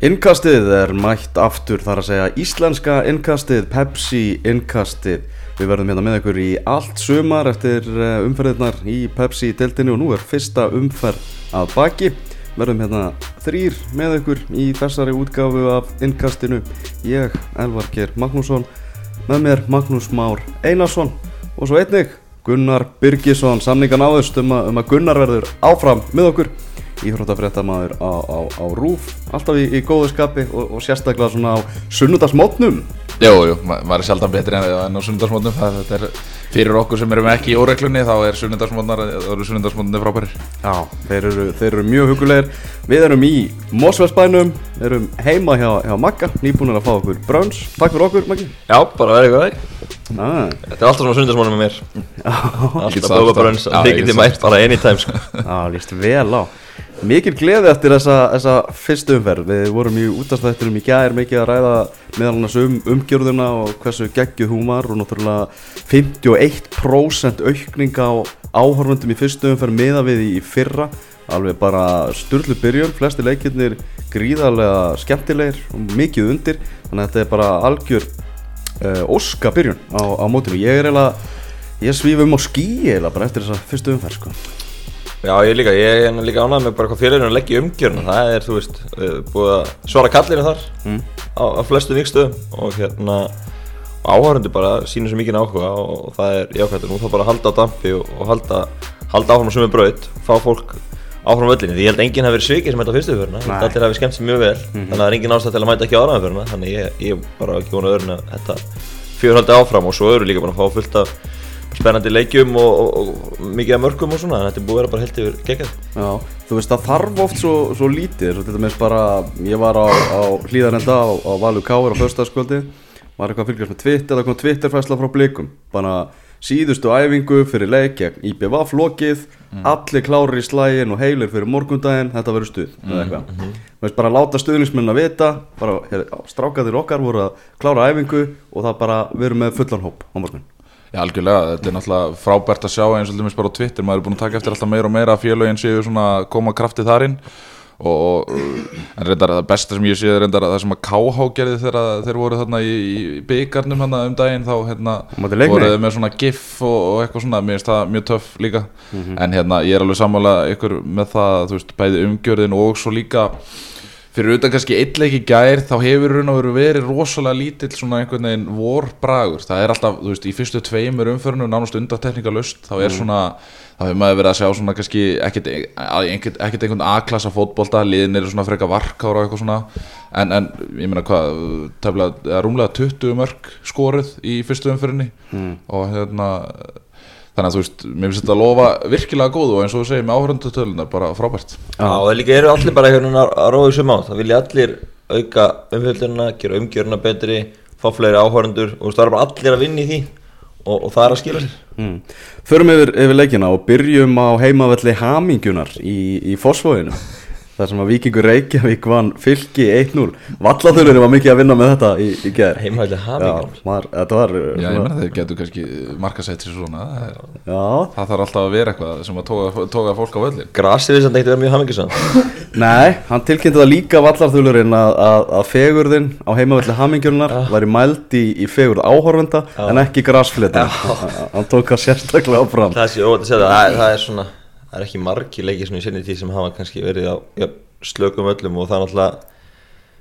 Innkastið er mætt aftur þar að segja íslenska innkastið, Pepsi innkastið. Við verðum hérna með ykkur í allt sumar eftir eh, umferðirnar í Pepsi-deltinu og nú er fyrsta umferð að baki. Verðum hérna þrýr með ykkur í þessari útgáfu af innkastinu. Ég, Elvar Geir Magnússon, með mér Magnús Már Einarsson og svo einnig Gunnar Byrkisson, samningan áðust um, um að Gunnar verður áfram með okkur íþróttafréttamaður á, á, á rúf alltaf í, í góðu skapi og, og sérstaklega svona á sunnudagsmótnum Jú, jú, ma- maður er sjaldan betri en, en á sunnundarsmótnum þetta er fyrir okkur sem erum ekki í óreglunni þá er sunnundarsmótnarnir frábærir. Já, þeir eru, þeir eru mjög hugulegir Við erum í Mósfellsbænum erum heima hjá, hjá Magga nýbúinir að fá okkur brönns Takk fyrir okkur Maggi. Já, bara verið góð ah, Þetta er alltaf svona sundarsmónum með mér. Alltaf bóka það. brönns Já, að þykir ég því sagði mætt bara anytime sko. Já, líst vel á Mikil gleði eftir þessa, þessa fyrstu umferð. Við vorum í útastættinum í gær mikið að ræða meðal annars um umgjörðuna og hversu geggjuð hún var og náttúrulega 51% aukning á áhorfundum í fyrstu umferð meða við í fyrra. Alveg bara sturlu byrjun flesti leikirnir gríðarlega skemmtilegir og mikið undir þannig að þetta er bara algjör uh, óska byrjun á, á mótinu. Ég er eiginlega ég svíf um á skí eiginlega bara eftir þessa fyrstu umferð sko. Já, ég líka, ég er líka ánægð með bara hvað fyrir að leggja í umgjörna Það er, þú veist, eh, búið að svara kallinu þar Mm. á, á flestu vikstöðum og hérna áhörundu bara sínur svo mikið áhuga og, og það er jákvæmt og nú þá bara halda á dampi og, og halda, halda áfram á sömu braut fá fólk áfram á völlinni því ég held að enginn hafi verið svikið sem þetta á fyrstu fyrirna Nei. allir hafi skemmt sér mjög vel þannig að það er enginn ástæð til að mæta ekki á aðraðan fyrirna þannig ég, ég bara ekki vonað öðrun að þetta fjör haldi áfram og svo eru líka bara að fá fullt af spennandi leikjum og, og, og mikið af mörgum og svona en þetta er búið að vera bara heilt yfir geggjað. Já, þú veist það þarf oft svo, svo lítið svo til dæmis bara, ég var á, á hlýðanenda á, á Valur Káir á föstaskvöldi var eitthvað að fylgjast með Twitter það kom Twitterfæsla frá blikum bara síðustu æfingu fyrir leik gegn IBVF lokið, allir klárir í slægin og heilir fyrir morgundaginn þetta verður stuð, eða eitthvað. þú veist bara láta stuðningsmenn að vita bara, strákaðir okkar voru að klára æfingu og það bara verum með fullan hóp á morgun Já, algjörlega, þetta er náttúrulega frábært að sjá eins og til dæmis bara á Twitter, maður er búin að taka eftir alltaf meira og meira að félögin séu svona koma krafti þar inn. Og, og en reyndar það besta sem ég sé er reyndar að það sem að KH gerði þegar þeir voru þarna í, í byggarnum hérna um daginn þá hérna Á móti Leikni? voru þeir með svona gif og, og eitthvað svona, mér finnst það mjög töff líka. En hérna ég er alveg sammála ykkur með það, þú veist, bæði umgjörðin og svo líka fyrir auðvitað kannski eitthvað gær þá hefur raun og veru verið rosalega lítill svona einhvern veginn vorbragur. Það er alltaf, þú veist, í fyrstu tveimur umförnum nánast undartekningalust þá er svona þá hefur maður verið að sjá svona kannski ekkert, einhvern A-klassa fótbolta liðin eru svona freka varkára og eitthvað svona. En, en ég meina hvað tefla, eða rúmlega 20 mörg skorið í fyrstu umförinni og hérna þannig að þú veist, mér finnst þetta að lofa virkilega góð og eins og þú segir með áhöröndutölunar bara frábært. Já, og það líka eru allir bara hérna að róða í söm á. Það vilja allir auka umfjöldunina gera umgjöruna betri, fá fleiri áhörundur og það er bara allir að vinna í því og, og það er að skila sér. Mm. Förum yfir, yfir leikina og byrjum á heimavelli Hamingjunar í, í Fossvóinu þar sem að Víkingur Reykjavík vann fylki 1-0 Vallathulurinn var mikið að vinna með þetta í, í gerð heimhæli hamingar þetta var Já, ég meina þeir getur kannski markasætt sér svona það, er, Já, það þarf alltaf að vera eitthvað sem að tóka, tóka fólk á völlin grasið við sem þetta eitthvað mjög hamingisann nei, hann tilkynnti það líka Vallathulurinn að, að, að fegurðin á heimavelli Hamingjunar væri mæld í, í fegurð áhorfenda en ekki grasfletin hann tók það sérstaklega áfram. Að er- það er svona það er ekki margi leikir svona í sinni tíð sem hafa kannski verið á ja, slökum öllum og það er náttúrulega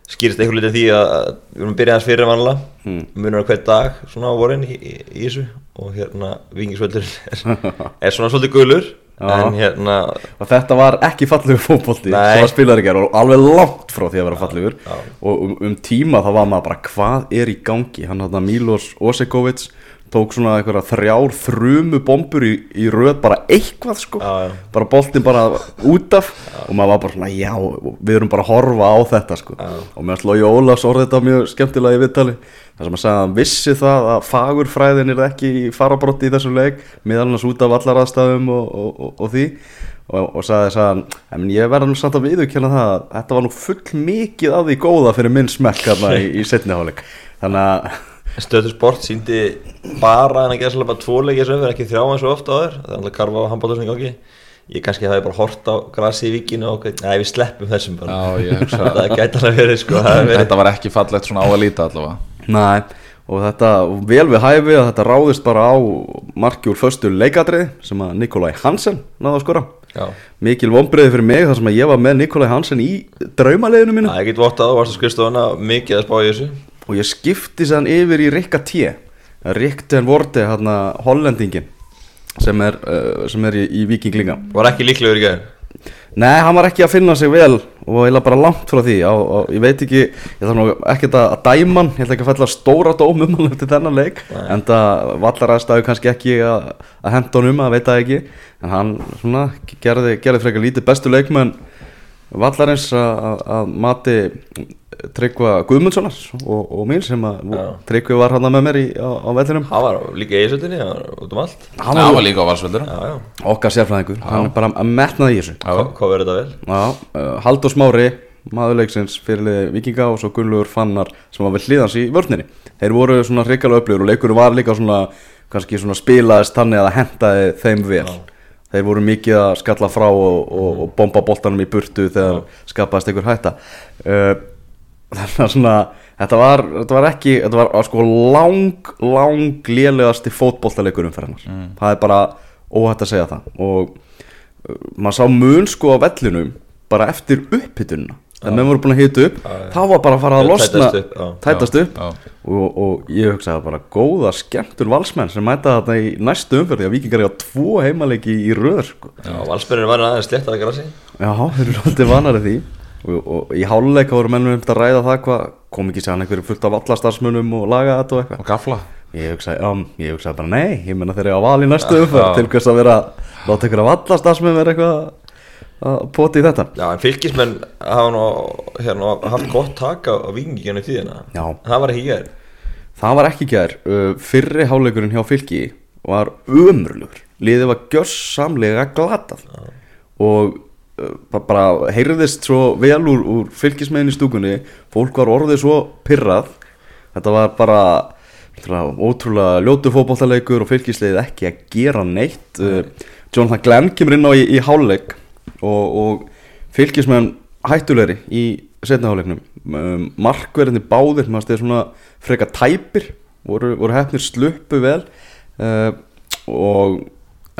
skýrist einhver litið því að við erum að byrja aðeins fyrir vanlega munur á hver dag svona á vorin í, í, í þessu og hérna vingisvöldur er, er svona svolítið gulur hérna og þetta var ekki fallegur fótbolti Nei. sem að spilaði ekki og alveg langt frá því að vera fallegur. og um, um tíma þá var maður bara hvað er í gangi? Hann hann Milos Osekovic tók svona eitthvað þrjár þrumu bombur í, í röð bara eitthvað sko. Já, já. bara boltin bara út af og maður var bara svona já við erum bara að horfa á þetta sko. Já. og mér slói Ólafs orðið þetta mjög skemmtilega í viðtali. Þar sem að sagði að hann vissi það að fagurfræðin er ekki í farabrotti í þessum leik meðal annars út af allar aðstæðum og, og, og, og því. Og, og sagði þess að en ég verða nú samt að viðurkenna það að þetta var nú full mikið af því góða fyrir minn smekk þarna í, í setniháleik þannig að Stöður sport síndi bara en að gera svolítið bara tvo leikir sem verður ekki þrjá eins og ofta áður. Það er alltaf karfa á handbóltarsni í gangi. Ég kannski hafi bara hort á grasi í vikinu og nei við sleppum þessum bara. Já, það. Gæti alveg verið sko þetta var ekki fallegt svona á að líta allavega. Nei, og þetta vel við hæfi að þetta ráðist bara á marki úr föstu leikadrið sem að Nikolai Hansen náða að skora. Já, mikil vonbreiði fyrir mig þar sem að ég var með Nikolai Hansen í draumaliðinu mínu. Það er ekkert vottað, þú varst að skrifstofuna mikið að spá í þessu og ég skipti sér yfir í Rikka T. Rick ten Vorte, hérna hollendingin sem er, uh, sem er í, í vikinglinga Var ekki líklegur í gæðin Nei, hann var ekki að finna sig vel og eiginlega bara langt frá því. Á, á, ég veit ekki, ég þarf nú ekki að dæma hann, ég ætla ekki að fella stóra dóm um hann eftir þennan leik, en það vallar aðstæðu kannski ekki að, að henda hann um að veit það ekki, en hann svona gerði, gerði frekar lítið bestu leikmenn vallarins að, að, að mati Tryggva Guðmundssonar og, og mín sem að Já. Tryggvi var hann með mér í, á, á vellinum Hann var líka í hann var út um allt hann það var líka á valsveldur Já, já, okkar sérfræðingur, hann er bara að metnaði í þessu hvað verður þetta vel? Já, uh, Haldur Smári, maðurleiksins fyrirlið Vikinga og svo Gunnlaugur Fannar sem var við hliðans í vörninni. Þeir voru svona hrikalega upplifur og leikurinn var líka svona, svona spilaðist þannig að það hentaði þeim vel. Þeir voru mikið að skalla frá og, og, og bomba boltanum í burtu þegar skapaðist einhver hætta. Uh, þannig að svona, þetta var, þetta var ekki, þetta var sko lang, lang lélegasti fótboltaleikur umferðarnar. Það er bara óhætt að segja það. Og uh, maður sá mun sko á vellinum bara eftir upphitununa þegar menn voru búin að hita upp þá var bara að fara að losna tætast upp, já. tætast upp Já. og, og ég hugsaði bara góða skemmtur valsmenn sem mæta þarna í næstu umferði að vikingar eiga tvo heimaleiki í röður sko. Valsbyrjun var aðeins slétt að grasi já, þeir eru alltaf vanari því og, og í háluleika voru mennum um að ræða það hvað kom ekki sér hann einhverju fullt af allastarsmunum og laga þetta og eitthvað og gafla Ég hugsaði, um, ég hugsaði bara nei, ég menna þeir eru á val í næstu umferð Já. til hvers að vera, láta ykkur af vera eitthvað að poti í þetta. Já, en fylgismenn hafa nú hérna, haft gott tak á, vikinginu tíðina. Já. Það var ekki gær. Það var ekki gær, uh, fyrri háleikurinn hjá fylki var ömurlugur liðið var gjörsamlega glatað. Og uh, ba- bara heyrðist svo vel úr, úr fylkismenn í stúkunni. Fólk var orðið svo pyrrað þetta var bara ótrúlega ljótu fótboltaleikur og fylkisliðið ekki að gera neitt. Uh, Jonathan Glenn kemur inn á í, í háleik og, og fylkismenn hættulegri í setna háleiknum um, markverðinni báðir maður steði svona freka tæpir voru, voru hefnir sluppu vel. Uh, og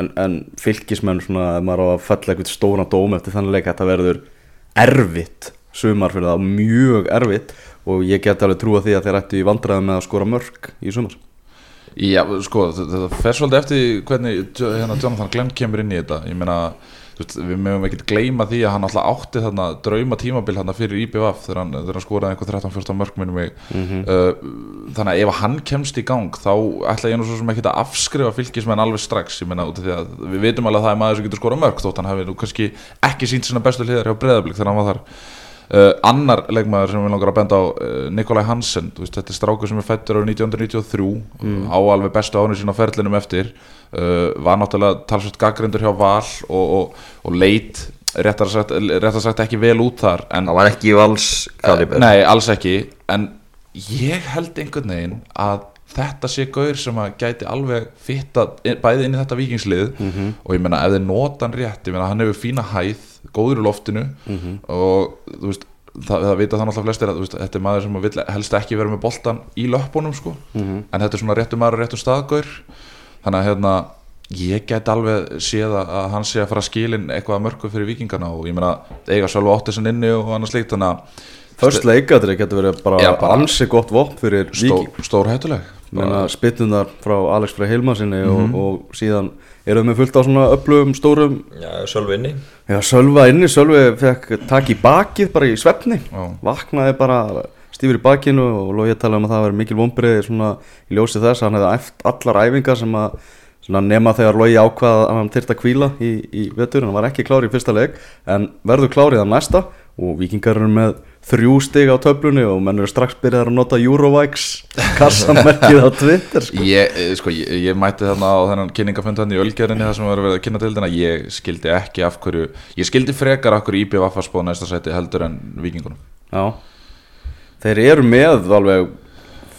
en, en fylkismenn svona maður á að fella eitthvað stóran dóm eftir þannig leik þetta verður erfitt sumar fyrir það, mjög erfitt. Og ég geti alveg trúa því að þeir ættu í vandræðum með að skora mörg í sumar. Já, sko, þetta fer svolítið eftir hvernig hérna, Jonathan Glenn kemur inn í þetta. Ég meina, þú veist, við mögum ekki gleyma því að hann alltaf átti þarna drauma tímabil þarna fyrir IBVF þegar hann, þegar hann skoraði einhver 13-14 mörg minnum mig. Uh, þannig að ef hann kemst í gang þá ætla ég nú svo sem ekki að afskrifa fylgismenn alveg strax, ég meina út af því að við vitum alveg að það er maður sem getur skorað mörg þótt hann hefði nú kannski ekki sínt sína bestu hliðar hjá Breiðablík þegar hann var þar. Uh, annar leikmaður sem við langar að benda á uh, Nikolai Hansen, veist, þetta er strákur sem er fættur á 1993 á alveg bestu árið sín á ferlinum eftir uh, var náttúrulega talsvægt gaggrindur hjá Val og, og, og leit réttar sagt, réttar sagt ekki vel út þar en Það var ekki í vals kaliber. Nei, alls ekki En ég held einhvern veginn að þetta sé gaur sem að gæti alveg fitta bæði inn í þetta vikingslið og ég meina ef þeir nota hann rétt ég meina hann hefur fína hæð, góður í loftinu og þú veist það, það vita það náttúrulega flestir að veist, þetta er maður sem helst ekki vera með boltan í löpunum sko, en þetta er svona réttu maður og réttu staðgaur þannig að hérna ég get alveg séð að að hann sé að fara að skilin eitthvað að mörgu fyrir vikingana og ég meina eiga sjálf átti sem inni og annars líkt þannig að Först leikadri getur verið bara, Já, bara- ansi gott vopn fyrir stór, Víking stór hættuleg spytunar frá Alex Frey Hilmarsinni Mhm. og, og síðan erum við fullt á svona öflugum stórum Já, sjálf inni Já, Sölva inni, Sölvi fekk takk í bakið bara í svefni Já. vaknaði bara stífur í bakinu og Lógi talaði um að það var mikil vonbreið svona í ljósi þess að hann hefði æft allar æfingar sem að svona nema þegar Lógi ákvaða að hann þyrfti að kvíla í, í vetur, hann var ekki klár í fyrsta leik en verður klárið að næsta. Og vikingar eru með þrjú stig á töflunni og menn eru strax byrjaðar að nota Eurovikes kassamerkið á Twitter sko. ég, eh, sko, ég, ég mætti þarna á þennan kynningafund hann í Ölgerðinni það sem var verið að kynna til þarna ég skildi ekki af hverju ég skildi frekar af hverju IBVF að spóða næsta sæti heldur en vikingunum Já, þeir eru með alveg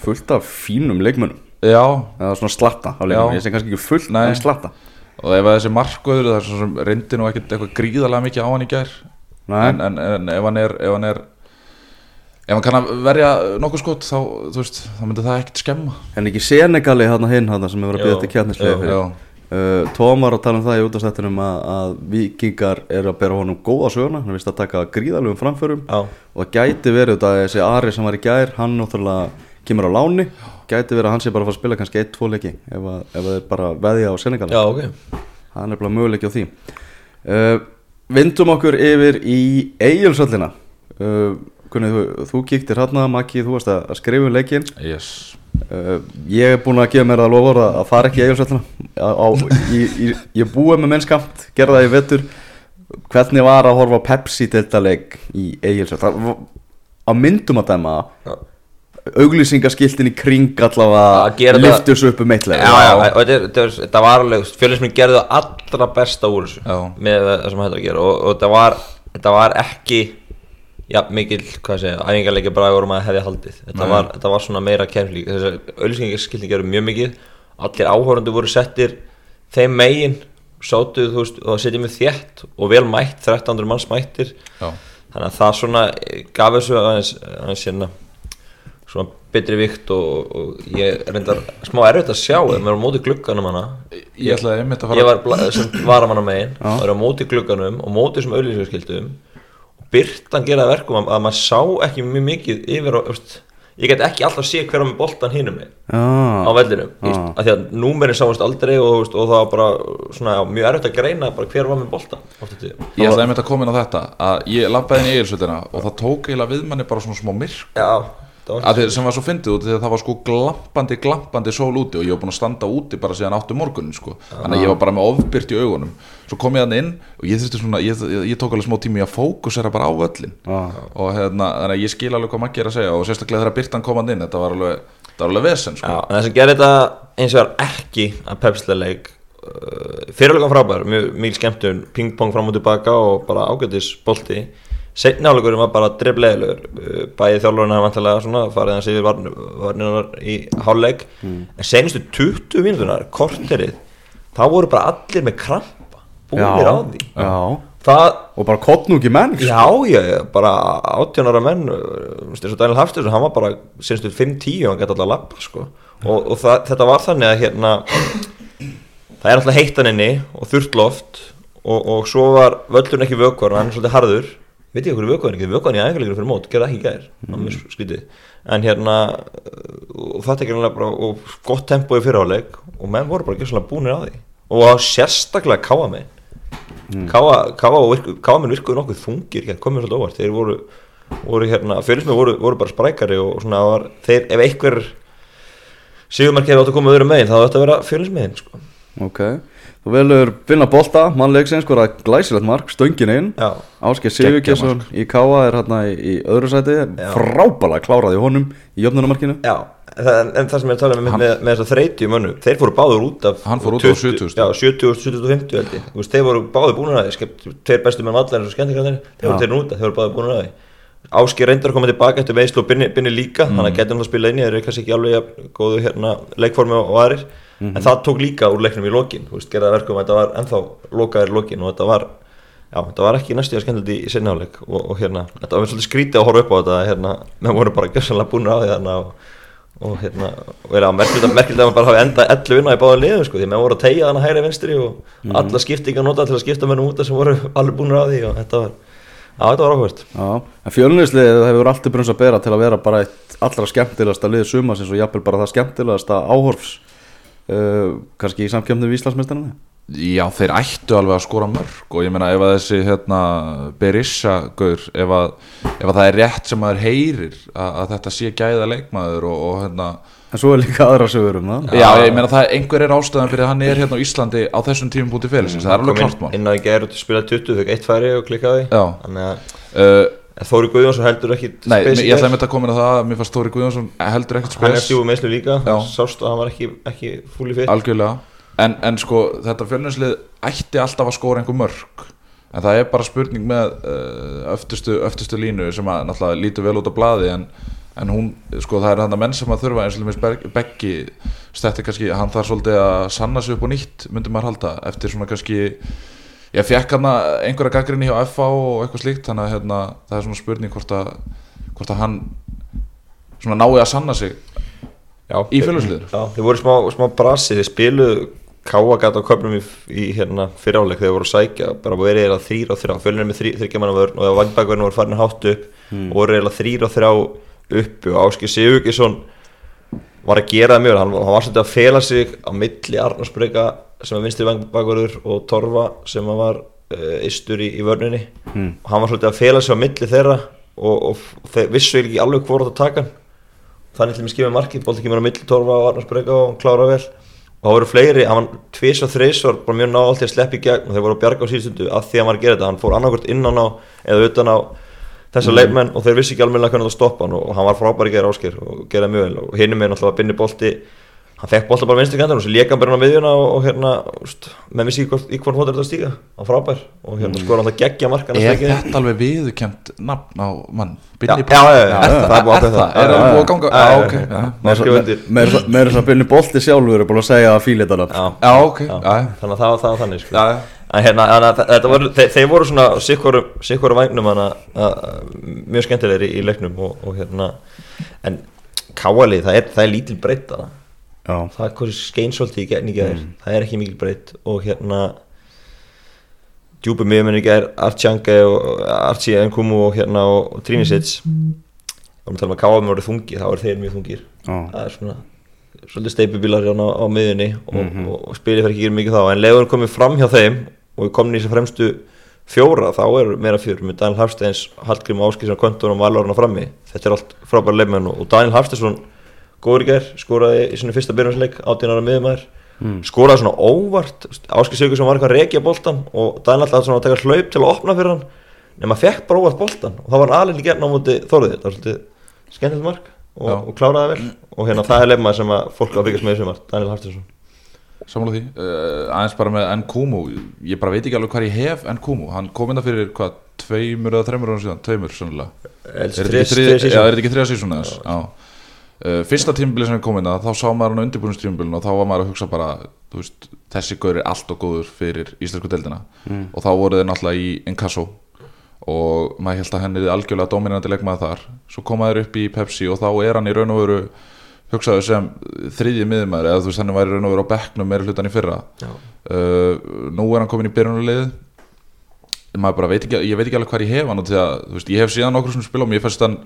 fullt af fínum leikmönnum. Já, eða svona slatta á leikmönnum, Já. ég sé kannski ekki fullt Nei. en slatta. Og ef að þessi markvöður það er svo sem reyndi nú ekkert eitthvað gríðarlega mikið á hann í gær. En, en, en ef hann er ef hann er ef hann kann að verja nokkuð skot þá, veist, þá myndi það ekkert skemma. En ekki Senegali hann hinn sem hefur að Jú, byrja til kjarnislega. Uh, Tom var að tala um það í útastættinum að, að vikingar eru að bera honum góða söguna. Hann vist að taka gríðalugum framförum. Já. og það gæti verið þetta að þessi Ari sem var í gær hann náttúrulega kemur á láni. Gæti verið að hann sé bara að fara að spila kannski 1-2 leiki ef, að, ef það er bara veðja á Senegali Já, ok. Það er nefnilega möguleiki á því. Uh, Vindum okkur yfir í Egilsöllina uh, Kunnið, þú, þú kíktir hérna, Maggi, þú varst að, að skrifa um leikinn. Yes. Uh, Ég er búinn að gefa mér að lofa að, að fara ekki í í, Ég búið með mennskamt, gerða það í vettur Hvernig var að horfa á Pepsi deltaleik í Egilsöllina Á myndum að dæma Já. auglýsingaskiltin í kring allavega það- liftus upp um já, og þetta, þetta, þetta var alveg fjölinnsminn gerði það allra besta úr þessu með það sem hættur að gera. Og, og þetta, var, þetta var ekki ja, mikil, hvað segja, æfingarleikja bara vorum að hefði haldið. Þetta var, þetta var svona meira kemlík þessar auðlýsingarskiltin gerðu mjög mikið. Allir áhórundu voru settir þeim megin sátu þú veist og það setjum við þétt og vel mætt 1300 manns mættir. Já. þannig að það svona gaf þessu aðeins, aðeins hérna svona betri vikt og, og ég reyndar smá erfitt að sjá ef maður er á móti glugganum hana. Ég ég var sem varamanna megin Já. það er á móti glugganum og móti þessum auðlýsingarskildum og byrtan gera það verkum að, að maður sá ekki mjög mikið yfir og veist, ég get ekki alltaf sé hver á með boltan hinum mig á vellinum ah. af því að númerin sáast aldrei og, veist, og það var bara svona, já, mjög erfitt að greina bara hver var með boltan ég ætlaði einmitt að koma inn á þetta að ég lappaði inn í eigilsvöldina og það tók eiginlega við manni bara svona smá myrk. Já, var sem var svo fyndið út að það var sko glampandi, glampandi sól úti og ég var búinn að standa úti bara síðan áttu morgunin sko. Þannig að ég var bara með ofbyrt í augunum. Svo kom ég hann inn og ég þurfti svona ég, ég, ég tók alveg smá tími að fókusera bara á völlin já, og hérna, þannig að ég skil alveg hvað maður er að segja og sérstaklega þegar byrtan kom hann inn þetta var alveg, þetta var alveg vesen Já, sko en það sem gerir þetta eins og er ekki að pepslega leik uh, fyrirleikum frábær, mjög mikil skemmtun pingpong fram og tilbaka og bara ágætis bolti setni áleikurinn var bara dreflegilegur uh, bæði þjálfurinn hafa vantilega svona farið hans yfir varn- varninar í hálfleik en senustu 20 mínutunar korterið, þá voru bara allir með krampa, búinir á því já. það Og bara kottnúki menn sko. Já, já, já, bara 18 ára menn uh, eins og Daniel Hafstöðsson, hann var bara senstu 5-10 og hann gæti alltaf að lappa sko. og, og það, þetta var þannig að hérna það er alltaf heittan inni og þurrt loft og, og svo var völlurinn ekki vökvar hann er svolítið harður veit ég okkur vökvarinn ekki, vökvarinn í æfingarleikur fyrir mót, gerði það ekki það mjög skrítið. En hérna uh, og þetta er ekki bara og gott tempo í fyrirháleik og menn voru bara ekki svona búnir á því. Og það sérstaklega káa megin Káa, Káa, og virku, Káa minn virkuðu nokkuð þungir hérna, komið svolítið óvart. Þeir voru, voru hérna, fjölusmið voru, voru bara sprækari og svona var, þeir, ef einhver sigumarkið átt að koma öðrum megin þá átt að vera fjölusmiðin sko. Ok, þú velur finna bolta, mannleiksins skora glæsilegt mark, stöngin inn. Já, Ásker Sigurkesson í Káa er hérna í, í öðru sæti. Frábælega kláraði honum í jöfnunamarkinu já. Það, en, en það sem ég er að tala um með, með, með þess að þreyti mönnum, þeir fóru báður út af Hann fór út á 70.000. já, 70, 70, 50 held ég. Þú veist, þeir voru báður búin að því tveir bestu menn vallar eins og skemmtikræðinir þeir Já. þeir út af, þeir voru báður búin að því. Ásker reyndar að koma tilbaka eftir veislu og binni, binni líka, Mm. þannig að getum það að spila inn í þeir eru kannski ekki alveg jafn góðu hérna, leikformi og, og aðrir, Mhm. en það tók líka úr leiknum í lokin, gerða verkum að þetta var ennþá lokaðir lokin og þetta var já, þetta var ekki næstu að skemmtilegt í, sinnáleik og, og hérna, þetta var svolítið skrítið að horfa upp á þetta hérna, menn voru bara gjössanlega búin á því þannig og, og hérna, og er að merkilegt að maður bara hafi enda 11 vinna í báða liðum sko, því menn voru að tegja þannig hægri vinstri og alla skiptinga nota til að skipta mennum út sem voru alveg búin á því og þetta var, já, þetta var áhvert Já, en fjölunislið hefur alltaf brunns að bera til að vera bara eitt allra skemmtilegasta lið sumasins og jafnvel bara það skemmtilegasta áhorfs uh, kannski í samkjöfnum við Íslandsmeistarana? Já, þeir ættu alveg að skora mörg og ég meina ef að þessi hérna, Berisha gaur, ef að, ef að það er rétt sem maður heyrir að, að þetta sé gæða leikmaður og, og hérna En svo er líka aðra sögur um það. Já, ég meina það er einhver er ástæðan fyrir að hann er hérna á Íslandi á þessum tímum búti félagsins, það er alveg Kom klart mál. inn, inn að gera út að spila 20, þau eitt færi og klikkaði. Já. þannig að uh, en Þóri Guðjónsson heldur ekki Nei, spes í ég ætlaði með þetta að koma inn á það að mér fannst Þóri Guðjónsson heldur ekkert hann er spes stjúið meðslu líka, Já. sást að hann var ekki, ekki fúli fitt algjörlega. En, en sko þetta fjölnarslið ætti alltaf að skora einhver mörg en það er bara spurning með uh, öftustu, öftustu línu sem að náttúrulega lítur vel út á blaði en en hún, sko það er þarna menn sem að þurfa eins og með Beggi stetti kannski, hann þarf svolítið að sanna sig upp og nýtt, myndi maður halda eftir svona kannski, ég fekk hann einhverja gaggrinni hjá FA og eitthvað slíkt þannig að hérna, það er svona spurning hvort að, hvort að hann svona nái að sanna sig Já, í félagsliður Já, þeir voru smá, smá brasi, þeir spiluðu káagat á köpnum í, í hérna fyriráleik þegar þeir voru sækja, bara verið eða þrýr og þrjá, fjölunir með þryggjaman vörn og þegar vangbækverðinu voru farin hátt upp og voru eða þrýr og þrjá uppi. Og Áskil Sigurgesson var að gera það mjög, hann, hann var svolítið að fela sig á milli Arnarsbreyka sem er vinstri vangbækverður og Torfa sem var uh, istur í, í vörninni. Mm. og hann var svolítið að fela sig á milli þeirra og, og þeir vissu ekki alveg hvort að taka hann. Þannig til mér skifja markið, bólti kemur á milli Torfa og Arnarsbreyka og hann klára vel. Og það voru fleiri, hann var tvís og þreys var bara mjög náðalt til að sleppa í gegn og þeir voru að bjarga á síðustundu að því að hann var að gera þetta. Hann fór annarkvort innan á eða utan á þessa leikmenn og þeir vissi ekki alveg hvernig það stoppa hann og, og hann var frábær í gera ásker og geraði mjög vel. Og hinn er náttúrulega að binni bolti hann fekk bolta bara vinstri kandan og svo léka hann bara á miðjuna og, og hérna, úst, menn vissi í hvort hóttur þetta að stíga hann frábær og hérna mm. skor hann geggja markan Er þetta alveg viðurkjönd nafn á mann? Já, já, já, Er það er að Er það? Er það búið að ganga? já, ok. Með þess að byrni bolti sjálfur er búin að segja að fíla þetta nafn. Já, ok þannig að það var það þannig. En hérna, að þeir, voru svona sikkur vagnum að, mjög skemmtilegri í leiknum og, hérna, en káali, það er, það er lítil breytt hana. Já. það er hvað skein svolítið í gegn í gæðir, það er ekki mikil breytt og hérna djúpi miðjumenn í gæðir, Artjange og Artsi Nkumu og hérna og, Trínisits og við talum að með voru þungir, þá er þeir mjög þungir. Já. það er svona svolítið steipubílar hérna á, á miðjunni og, og, og spilið fyrir ekki gera mikið þá. En leiður komið fram hjá þeim og við komum í þessi fremstu fjóra þá er meira fjör með Daniel Hafsteins, Hallgrim Áskísson, Kvöntur og Valurinn á frammi. Þetta er allt frábæra leifmenn og Daniel Hafsteinsson góður í gær, skoraði í svona fyrsta byrjansleik 18 ára miðumæður skoraði svona óvart Áskil Sigurðsson var eitthvað að rekja boltan og Daniel alltaf að taka hlaup til að opna fyrir hann nema fekk bara óvart boltan og það var alveg í gerna á móti Þóruði það var svolítið skemmtilegt mark og, og kláraði vel. Og hérna það er leifmaður sem að fólk á að fylgjast með sem var Daniel Hafsteinsson. Sammála því, uh, aðeins bara með Nkumu. Ég bara veit ekki alveg hvað ég hef Nkumu. Hann kom inn fyrir hvað, tveimur eða þreimur ára síðan? Tveimur, sannlega Er þetta ekki er þriða sísón þess? Já uh, Fyrsta tímabili sem ég kom inn að þá sá maður hann undirbúinustímabilin og þá var maður að hugsa bara veist, þessi gaur er allt og góður fyrir íslensku deildina. Og þá voru þeir náttúrulega í Inkasso og maður held að henni er algjörlega dominandi leikmaður þar. Svo koma þeir upp í Pepsi og þá er hann í raun og veru hugsaðu sem þriðji miðumæður eða þú veist hann væri í raun og veru á bekknum meira hlutan í fyrra. Uh, nú er hann komin í byrjunarlið maður bara veit ekki, ég veit ekki alveg hvað ég hef hann og því að, veist, ég hef síðan okkur svona spil og mér fannst hann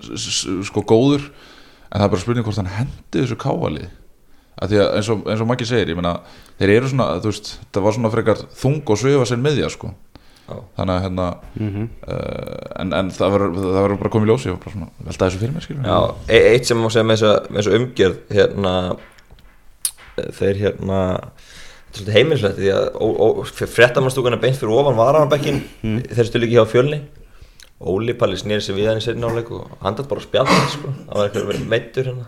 sko góður en það er bara spurning hvort hann hendi þessu káali að því að eins og, eins og Maggi segir, ég meina þeir eru svona, þú veist, það var svona frekar þung og svifa sér meðja sko Já. þannig að hérna Mhm. uh, en, en það verður bara komið í ljós ég var bara svona, velta þessu fyrir mér skilur Já, e eitt sem má segja með þessa umgjörð hérna þeir hérna þetta er svolítið heimilslegt því að fréttamannstúkan er beint fyrir ofan varanabekkin mm. þeir stölu ekki hjá fjölni Óli Palli snýri sig við hann í sérinn áleik og hann dætt bara að spjalla sko. það var eitthvað meittur hérna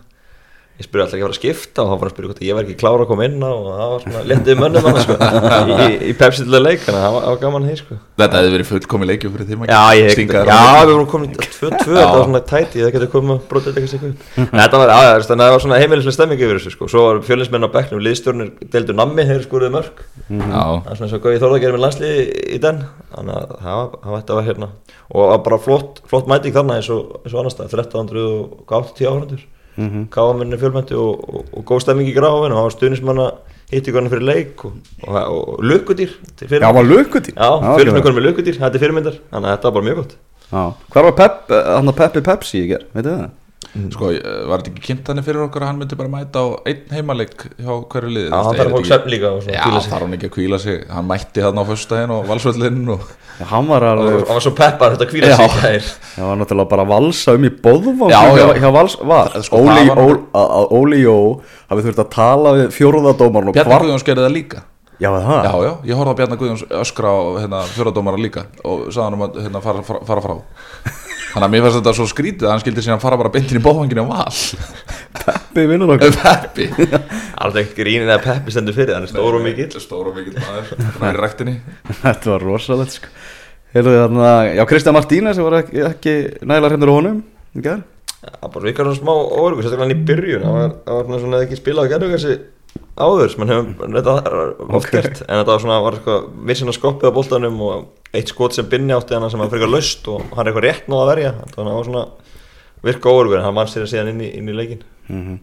ég spurði alltaf ekki að fara að skipta og hann var að spyrja hvort ég var ekki klára að koma inn á og það var svona letið mönnum hann sko, í, í, pepsitilega leik þannig að það var- það var gaman því sko. þetta hefði verið fullkomið leikjum fyrir því. Já, ég, já, við vorum komin í 2-2, þetta var svona tæti, það getur komið að brota eitthvað sikkur. Þetta var, já, þannig að það var svona heimilislega stemming yfir þessu, sko. Svo var fjölinsmenn á bekknum, liðstjórnir deildu nammi, þeir skoruðu mörg. Já, Það er svona eins og Gauði Þórða gerir með landsliði í den, þannig að það var, það var, þetta var. Og það var bara flott, flott mæting þarna eins og, eins og annars stað, 1380 áhundur. Mm -hmm. Káamenni fjölmætti og, og, og góð stemming í gráfinu, og stuðnismanna hitt í hvernig fyrir leik og, og, fyrir- Já, var lukkudýr Já, fjölinsmenn konum með lukkudýr, þetta er fyrirmyndar, þannig að þetta var bara mjög gott. Já, hvað var Pep, að Peppi Pepsi í ger, veitu það? Sko, eh, var þetta ekki kynnt hann fyrir okkur að hann myndi bara mæta á einn heimaleik hjá hverju liði? Já, hann þarf að hvíla sig. þarf hann ekki að kvíla sig? Hann mætti hann á föstudaginn og valsvöllinn og hann var alveg, hann var svo peppar þetta hvíla Já. sig það var náttúrulega bara að valsa um í bóðvang Já, hjá, já. hjá vals, var, Sko, Óli, það var Ól, að, að Óli Jó hafið þurft að tala við fjóruðadómarn og Bjarni hvar, Guðjóns gerði það líka. Já, það, Já, já, ég horfði á Bjarni Guðjóns öskra á hérna, fjóradómara líka og sagði hann um að hérna, fara, fara, fara frá Þannig að mér fannst þetta svo skrítið að hann skildi síðan fara bara beintin í bóðvanginu á val. Peppi vinnur okkur Peppi. Alveg ekki grínin eða peppi stendur fyrir, hann er stór og mikill. Stór og mikill maður. Það er í rektinni Þetta var rosalegt sko. Heyrðu þarna, já Kristján Martínez sem var ekki, ekki nægilega hreimdur á honum Það bara virkar svona smá óörgur, sérstaklega hann í byrjun. Það var, það var svona svona ekki spilað að gerðu þessi áður sem hann hefur reynda oft gert En þetta var svona, var eitthvað vissin að skoppið á boltanum og eitt skot sem binni átti hann sem var frekar laust og hann er eitthvað rétt náða að verja Þannig að það var svona virka óörgur en hann mann sér að síðan inn í, inn í leikin Mhm.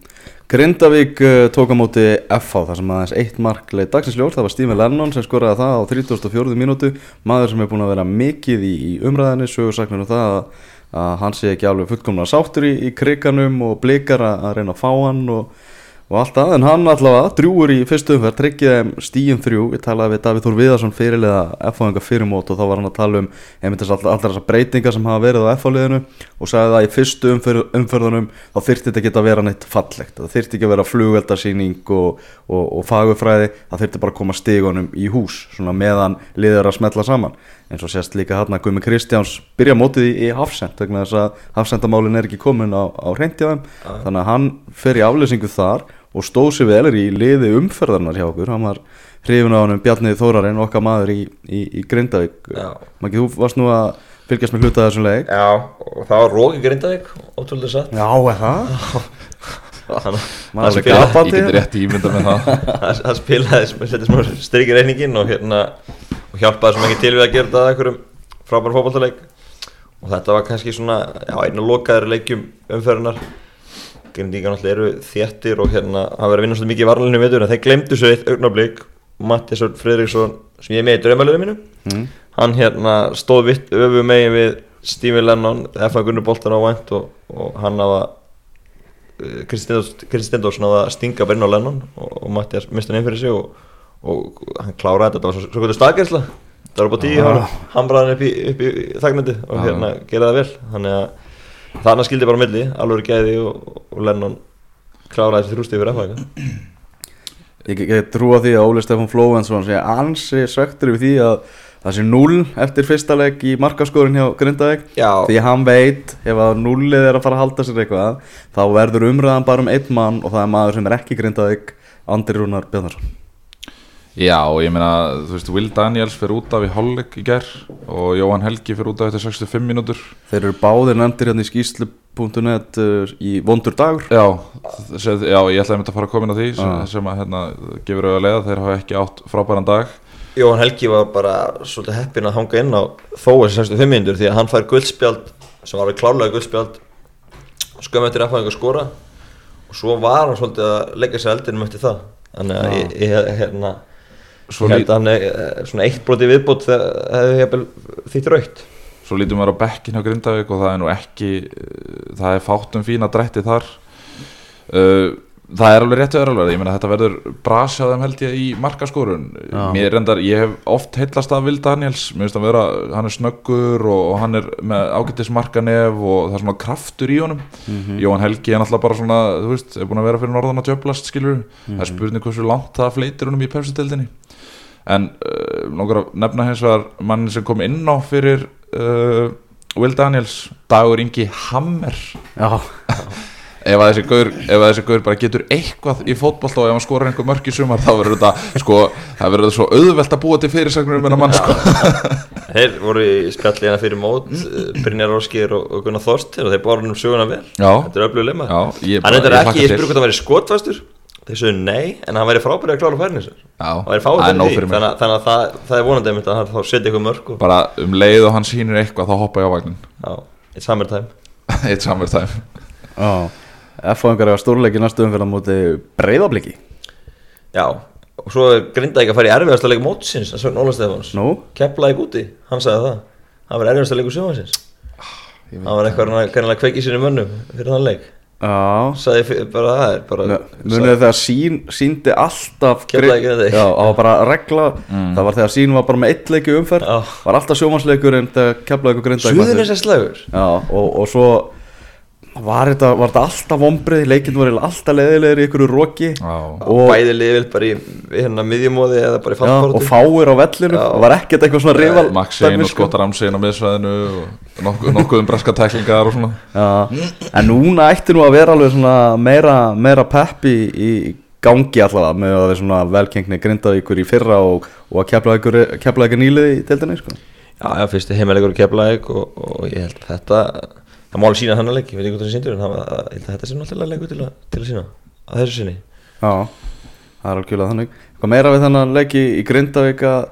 Grindavík uh, tók á móti FH þar sem aðeins eitt mark leið dagsins ljós, það var Stephen Lennon sem skoraði það á 34. mínútu maður sem er búin að vera mikið í, í umræðinni sögursaknir um það að, að hann sé ekki alveg fullkomna sáttur í, í kriganum og blikar að, að reyna að fá hann og, og allt það, en hann allavega drjúur í fyrstu umferð, tryggið þeim stíum þrjú, ég talaði við Davíð Þór Viðarsson fyrirlega FH-enga fyrirmót og þá var hann að tala um einmitt þess alltaf þessar breytingar sem hafa verið á FH-liðinu og sagði að í fyrstu umferð, umferðunum þá þyrfti þetta ekki að vera neitt fallegt. Það þyrfti ekki að vera flugveldarsýning og, og, og fagufræði, það þyrfti bara að koma stigunum í hús, svona meðan liður að smetla saman, eins og sést líka hann að Guðmi Kristjáns byrja mótið í, í Hafsend, vegna þess að Hafsendamálin er ekki komin á, á reyndjáðum þannig að hann fer í aflýsingu þar og stóð sér vel er í liði umferðarnar hjá okkur, hann var hrifin á hann Bjarni Þórarinn, okkar maður í, í, í Grindavík. Maggi, þú varst nú að fylgjast með hluta af þessum leik. Já, og það var Róki Grindavík, ótrúlega satt. Já, er það? Þannig að er spila- gapandi. Ég get rétt ímynda með það. Það það spilaði, setti smá strik í reyningin og hérna og hjálpaði svo mikið til við að gera þetta að einhverjum frábæra fótballtaleik og þetta var kannski svona, já, einu lokaður leikjum umferðunar Grindíkan alltaf eru þéttir og hérna hafa verið að vinna svolítið mikið í varnalinu veitur en þeir glemdu svo eitt augnablík Mattisson Fredriksson sem ég er með í draumalöðu mínu Mm. hann hérna stóð vitt öfu megin við Stephen Lennon F.A. Gunnar Boltan á vænt og, og hann hafa Kristi Stendórsson hafa að stinga bara inn á Lennon og, og Mattias mista hann inn fyrir sig og, og hann kláraði þetta, þetta var svo, svo kvöldur staðgærsla það var upp á tíu, Ah. hann hamraði hann upp í, þagnandi og Ah. hérna geraði það vel þannig að þannig skildi bara milli alveg gæði og, og Lennon kláraði þessi þrústi yfir F.A. Ég get- trúa því að Óli Stefán Flóvensson sé ansi svektur yfir því að það sé 0 eftir fyrsta leik í markaskórin hjá Grindavík því hann veit ef að 0 er að fara að halda sér eitthvað þá verður umræðan bara um einn mann og það er maður sem er ekki Grindavík Andri Rúnar Bjarnarsson Já, ég meina, þú veist, Will Daniels fyrir út af í hálfleik í ger og Jóhann Helgi fyrir út af eftir 65 mínútur. Þeir eru báðir nefndir hérna í skýslu.net uh, í vondur dagur. Já, sem, já, ég ætlaði að mynda að fara að koma inn á því sem, Ah. sem að hérna, gefur auðvitað leiða, þeir hafa ekki átt frábæran dag. Jóhann Helgi var bara svolítið heppinn að hanga inn á þó þessi 65 minnur því að hann fær guldspjald sem var alveg klárlega guldspjald skömmu eftir að að skora. Og svo var hann svolítið að leggja sér eldinum eftir það. Þannig að Já. ég, ég hérna Svo ég held að hann er eh, svona eitt broti viðbót þegar hefði hefði þýtt raukt Svo lítum við á bekkin hjá Grindavík og það er nú ekki, uh, það er fátt um fína drætti þar. Uh, Það er alveg rétt öðru alveg, ég meina þetta verður brasja þeim held ég í markaskorun. Já. Mér reyndar, ég hef oft heillast af Will Daniels, mér finnst að vera, hann er snöggur og, og hann er með ágættis markanef og það er svona kraftur í honum. Jóhann Helgi er náttúrulega bara svona, þú veist, er búin að vera fyrir norðan að tjöplast, skilur Það er spurning hversu langt það fleitir honum í pepsi-deldinni En uh, nokkur að nefna hins vegar mannin sem kom inn á fyrir uh, Will Daniels, Dagur Ingi Hammer. Já, ef að þessi gaur, ef að þessi gaur bara getur eitthvað í fótbolta og ef hann skorar einhver mörk í sumar þá verður þetta, sko, það verður þetta svo auðvelt að búa til fyrirsagnur um hennar mann, sko. Þeir voru í spjalli hérna fyrir mót mm. Brynjar Róskir og, og Gunnar Þorstir og þeir báru um söguna vel. Já. Þetta er öflug lemma Já, ég Hann bara- er ekki, ég spurði hvort hann væri skotfastur Þeir sögðu nei, en hann væri frábærið að klára færni Það það Þannig, að- þannig að það, það er vonandi einmitt að hann þá setja eitthvað mörg og, bara um leið og hann sýnir eitthvað þá hoppa ég á vagnin. Já, it's summer time eitt samverð F-fáingar er stórleiki næstu umferð á móti breyðabliki Já, og svo er Grindavík að fara í erfiðasta leik mótsins að sögn Óla Stefáns. Nú? Keflavík úti, hann sagði það. Það var erfiðasta leikur sjóhansins Það var eitthvað kannilega kveikið sínum mönnum fyrir þann leik. Fyr- bara það er bara Munið þegar sín síndi alltaf Keflavík Grindavík. Já, það var bara regla. Það var þegar sín var bara með eitt leiki umferð Já. Var alltaf sjómansleikur en þegar keflaði var þetta, var þetta alltaf vombrið Leikinn var alltaf leðilegir í ykkur roki. Bæði liðvilt bara í hérna miðjumóði eða bara í já, og fáir á vellinu. Já. Það var ekkert eitthvað svona rival Maxein dæmi, og sko. Skottar Ramsein á miðsvæðinu og nokkuð, nokkuð um braska tæklingar og svona. Já, en núna ætti nú að vera alveg svona meira, meira pepp í, í gangi allavega með að við svona velkengni grindaði ykkur í fyrra og, og að kepla ykkur, kepla ykkur nýlið í deildinni sko. Já, já, fyrsti heimalegur Keflavík og, og ég held þetta það má alveg sína hann að leik, ég veit ekki hvað það síndur en það, að, að þetta sé náttúrulega leikur til, að- til að sína að þessu sinni. Já, það er algjörlega þannig. Hvað meira við þennan leiki í Grindavík að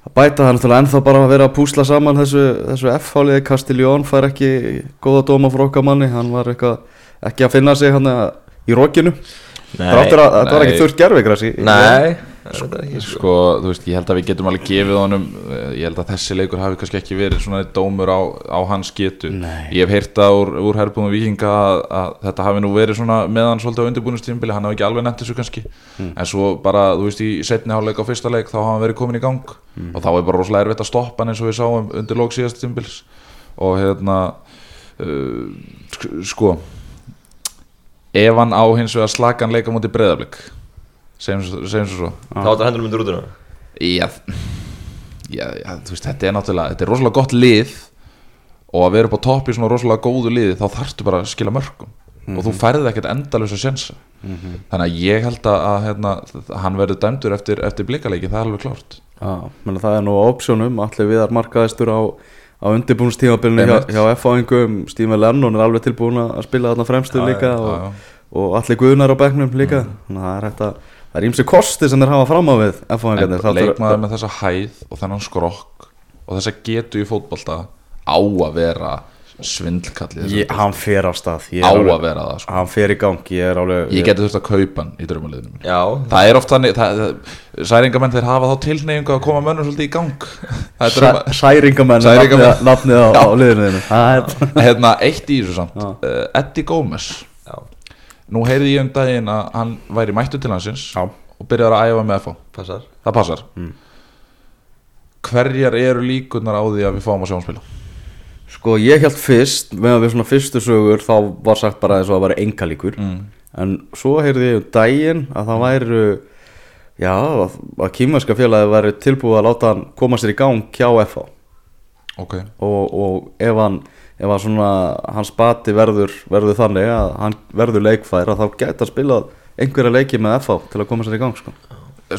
að bæta það er náttúrulega ennþá bara að vera að púsla saman þessu, þessu F-háliði. Castiljón fær ekki góða dóma frá okkar manni hann var eitthvað ekki að finna sig hann í rókinu að þetta var ekki þurft í Nei, er sko Sko, þú veist, ég held að við getum alveg gefið honum eh, Ég held að þessi leikur hafi kannski ekki verið svona dómur á, á hans getu. Nei. Ég hef heyrt það úr, úr herbúðum vikinga að, að þetta hafi nú verið svona meðan svolítið á undirbúinustímbili Hann hafi ekki alveg nefnt þessu kannski. En svo bara, þú veist, í setni hálfleik á fyrsta leik þá hafa hann verið komin í gang. Og þá er bara rosalega erfitt að stoppa hann eins og við sáum undir lók síðast tímbils Og hérna, uh, sk- sko Ef hann á hins vegar slakan leika mútið breyðarblik Segjum svo þá áttu hendur myndir út Já, já, já, þú veist, þetta er náttúrulega, þetta er rosalega gott lið og að vera upp á topp í svona rosalega góðu liði þá þarftu bara að skila mörgum og þú færði ekkert endalösa sjensa þannig að ég held að, að hérna, hann verður dæmdur eftir, eftir blikaleiki, það er alveg klárt. Menn það er nú opsjónum allir viðar markaðistur á, á undirbúinstímabilinu hjá, hjá F-áingum Stíma Lennon er alveg tilbúin að spila þarna fremstu líka og, og allir guðnar á bekknum líka. Þannig að það er hægt að það er ímsi kosti sem þeir hafa fram á við en F-áingarnir leikmaður með þessa hæð og þennan skrokk og þessa getu í fótbolta á að vera svindlkalli hann fer á stað. Ég á er að alveg, vera það sko. hann fer í gang. Ég er alveg ég geti þurft að kaupa hann í drömmulegðinu Já, Það er oft þannig, það, það, særingamenn þeir hafa þá tilneyingu að koma mönnum svolítið í gang. Það er Sæ- Særingamenn er Særingamenn. nafnið- á, á liðinu. Það er hérna, eitt í þessu samt. Uh, Eddie Gómez Nú heyrði ég um daginn að hann væri mættu til hansins Já. og byrjaði að æfa með FH passar. Það passar. Hverjar eru líkurnar á því að við fáum að sjá hann spila? Sko ég held fyrst, meðan við svona fyrstu sögur þá var sagt bara og að það væri engalíkur Mm. en svo heyrði ég um daginn að það væru já, að, kýmverska félagi væri tilbúið að láta hann koma sér í gang hjá FH Ok, og, og ef hann ef hann svona, hans bati verður verður þannig að hann verður leikfær að þá geta spilað einhverja leiki með FH til að koma sér í gang sko.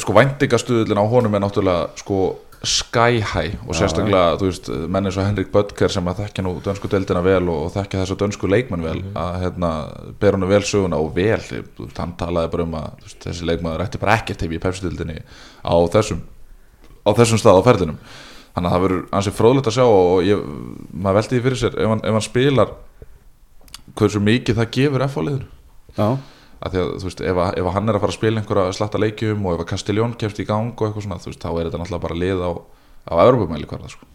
sko væntingastuðlinn á honum er náttúrulega sko sky high og sérstaklega, þú veist, menn eins og Henrik Böttger sem að þekkja nú dönsku deildina vel og, og þekkja þess að dönsku leikmenn vel að hérna, ber hann vel söguna og vel veist, hann talaði bara um að veist, þessi leikmaður ætti bara ekkert hefi í pepsi-deildinni á þessum á þessum stað á ferðinum þannig að það verður ansið fróðlegt að sjá og ég, maður veldi því fyrir sér ef hann, ef hann spilar hversu mikið það gefur F-áliður Já, að því að þú veist, ef, að- ef hann er að fara að spila einhverja slatta leikjum og ef að Castellón kemst í gang og eitthvað svona, þú veist, þá er þetta náttúrulega bara lið á, á Evropamæli hverða, sko.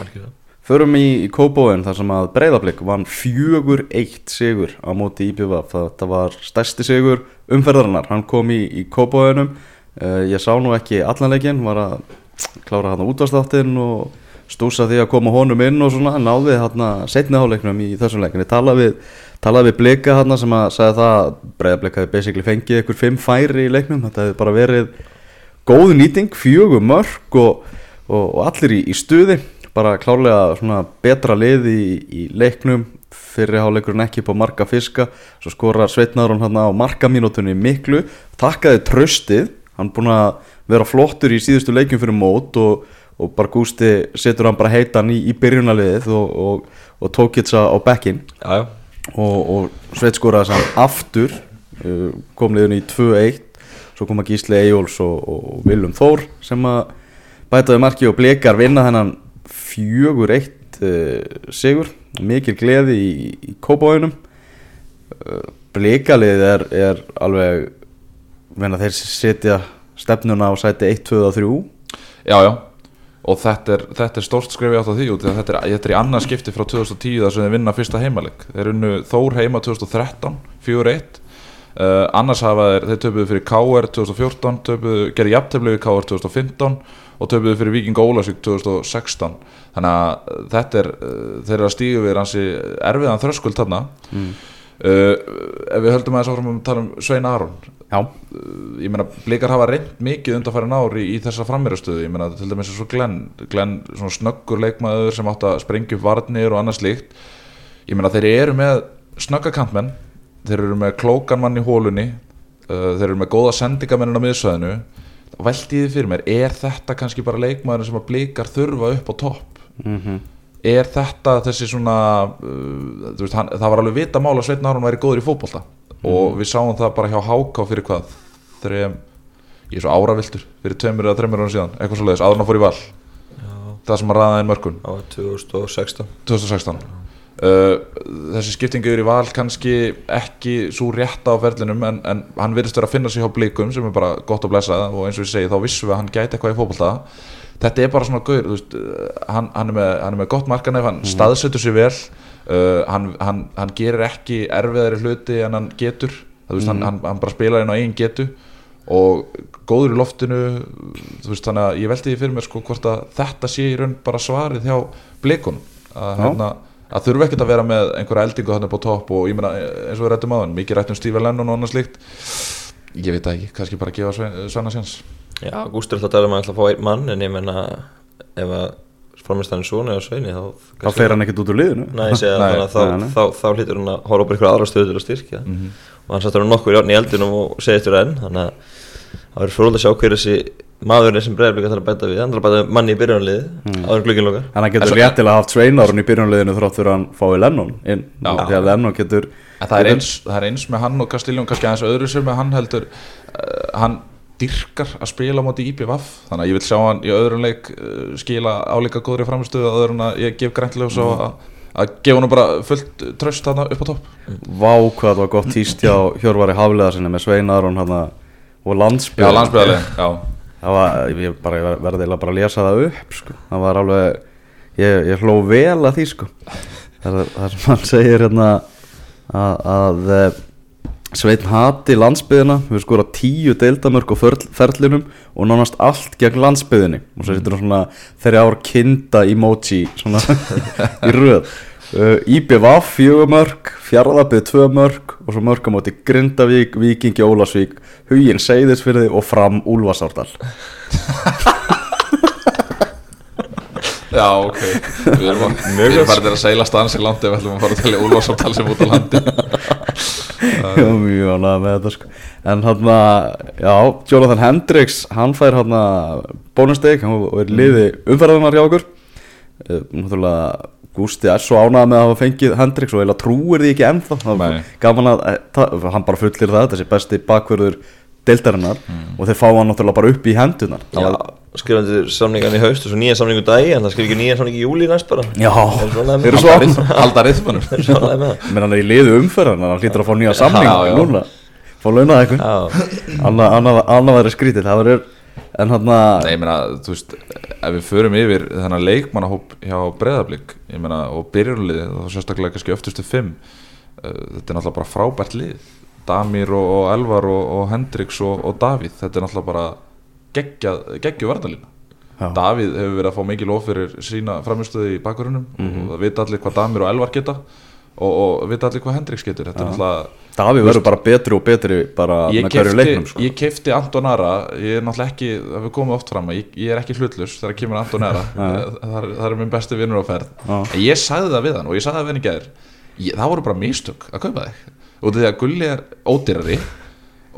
algjörða Förum í, í Kóbóin þar sem að Breiðablík vann fjögur eitt sigur á móti IPVF. Þetta var stærsti sigur umferðarinnar. Hann kom í, í Kóbóinum. Uh, ég sá nú ekki allan leikinn, var að klára hann útvarsþáttinn og stúsa því að koma honum inn og svona náði hann setni háleiknum í þessum leikin. Ég talaði við, talaði við Blika hann sem að sagði það að Breiðablík hefði basically fengið ykkur fimm færi í leiknum. Þetta hefði bara verið góð nýting, fjögur mörg og, og, og allir í, í stuði. Bara klárlega svona betra lið í, í leiknum. Fyrir háleikurinn ekki á marga fiska. Svo skorar Sveitnaðurinn hann á markamínútunni miklu, takkaði tröstið hann búinn að vera flottur í síðustu leikjum fyrir mót og, og bara Gústi setur hann bara heitan í, í byrjunaliðið og, og, og tók hitsa á bekkin Já, já, og, og Sveit skoraði þess aftur uh, kom liðun í 2-1 svo koma Gísli Eyjóls og, og Viljum Þór sem að bætaði marki og blekar vinna þennan 4-1 uh, sigur. Mikil gleði í, í kópáinum uh, blekalið er, er alveg þeir setja stefnuna á sæti 1, 2 og 3 Já, já, og þetta er, þetta er stórt skrifi átt á því út, þetta er, þetta er í annað skipti frá 2010 þar sem þeir vinna fyrsta heimalik. Þeir unnu Þór heima 2013, 4-1, Uh, annars hafa þeir, þeir töpuðu fyrir KR 2014, töpuðu, gerði jafntefni við KR 2015 og töpuðu fyrir Viking Ólasvík 2016 þannig að þetta er uh, þeir eru að stígu við hansi erfiðan þröskuld þarna. Mm. Ef við höldum aðeins áfram um að tala um Svein Aron Já, ég meina, blikar hafa reynd mikið undanfærin ár í, í þessa frammeirastöðu, ég meina, til dæmis eins og Glenn, Glenn svona snöggur leikmaður sem átt að sprengja upp varnir og annað slíkt. Ég meina, þeir eru með snöggakantmenn þeir eru með klókan mann í hólunni uh, þeir eru með góða sendingamennin á miðsvæðinu. Veldi því fyrir mér, er þetta kannski bara leikmaður sem að blikar þurfa upp á topp? Mm er þetta þessi svona uh, veist, hann, það var alveg vita mál að Sveitn Aron væri góður í fótbolta. Og við sáum það bara hjá Háká fyrir hvað? Þrejum, ég er svo áraviltur fyrir tveimur eða þreimur ára síðan, eitthvað svo leiðis, áður en að fór í val. Það sem að ræða inn mörkun. Á 2016 2016 uh, þessi skiptingu yfir í val kannski ekki svo rétta á ferlinum en, en hann virðist vera að finna sig hjá blikum sem er bara gott að blessa. Og eins og ég segi þá vissum við að hann gæti eitthvað í fótbolta þetta er bara svona gaur veist, uh, hann, hann, er með, hann er með gott markanef hann staðsetur sér vel uh, hann, hann, hann gerir ekki erfiðari hluti en hann getur. Það, veist, hann, hann bara spilar inn á eigin getu og góður í loftinu veist þannig að ég veldi því fyrir mér sko hvort að þetta sé í raun bara svarið hjá blikun að, hérna, að þurfa ekkert að vera með einhverja eldingu upp á topp og ég meina eins og við rættum á hann mikið rættum Steve Lennon og annað slíkt. Ég veit það ekki, kannski bara gefa Svenna sjans Já, Gústur ætla að tala um að ætla að fá einn mann en ég menna ef að framistæðin svona eða sveini þá þá fer hann ekkert út úr liðinu. Nei, ég segja þannig að þá, þá, þá, þá hlýtur hann að horfa upp á einhverja aðra stöðu til að styrkja. Og hann sattur hann nokkur járn í eldinum og segist þér enn þannig að það verður fróðlega að sjá hver þessi maðurinn sem breyðarblik ætlar að bæta við. Hann ætlar að bæta manni í byrjunarlið mm. áður glukkin lokar. En hann getur réttilega haft sveinárun í byrjunliðinu þrátt fyrir að hann fái Lennon inn. Því að Lennon getur það er, eins, það er eins með hann og Castiljón kannski aðeins öðru sem með hann heldur uh, hann dyrkar að spila á móti IPVF þannig að ég vil sjá hann í öðrum leik uh, skila álíka góðri framistöðu öðru en að ég gef græntilega svo að, að gefa hann bara fullt tröst þarna upp á topp vá hvað það var gott tíst hjá Hjörvari Hafliða sinni með sveinárun hann og landsbyð Já, landsbyðarlegin, já það var, ég verði bara að lesa það upp sko. það var alveg ég, ég hló vel að því sko. það, það sem hann segir hérna að, að Sveinn hati landsbyðina við skora tíu deildamörk á ferl, ferlinum og nánast allt gegn landsbyðinni. Og svo setur hann svona þeirri ár kinda emoji svona í röð. Uh, IBVF fjögur mörk Fjarðabið tvö mörk og svo mörk á móti Grindavík, Víkingi, Ólasvík Huginn Seyðisfyrði og fram Úlfarsárdal Já, ok. Við erum, að, farin að segla stansi landi ef við ætlum að fara að telja úlfarsamtal sem út á landi. Já, mjög ánægð með þetta sko. En hann að, já, Jonathan Hendricks Hann fær hann að bónusteg og er liði umferðunar hjá okkur. Eh, Náttúrulega Gústi er svo ánægð með að hafa fengið Hendricks og eiginlega trúir því ekki ennþá. Gaman að, eh, hann bara fullir það Þessi besti bakverður deildarinnar. Og þeir fá hann náttúrulega bara upp í hendunar Já, var- skrifandi samningan í haust og svo nýja samningu dagi en það skrif ekki nýja samningu í júli næst bara. Já, Er þeir eru svo með það menn hann er í liðu umferðan hann hlýtur að fá nýja já. núna. Fá launað eitthvað. Já, annað, væri skrítið. Það verður en hann að Nei, ég meina, þú veist, ef við förum yfir þennan leikmannahóp hjá Breiðablík ég meina, og byrjunliðið þá sérstaklega kannski öftustu fimm uh, þetta er náttúrulega bara frábært lið. Damir og, og Elvar og, og Hendrix og, og Davíð, þetta er náttúrulega bara geggju varnalína Já. Davíð hefur verið að fá mikið lof fyrir sína framistöði í bakgrunum og það vita allir hvað Damir og Elvar geta og, og vita allir hvað Hendrix getur. Þetta er náttúrulega Daví verður bara betri og betri bara með hverju kefti, leiknum sko. ég kefti Anton Ara. Ég er náttúrulega ekki, það við komum oft fram að ég, ég er ekki hlutlust þegar kemur Anton Ara. Það, það, er minn besti vinnur á ferð. En ég sagði það við hann og ég sagði það við gær. Ég, það voru bara mistök að kaupa þig. Og því að Gulli er ódýrari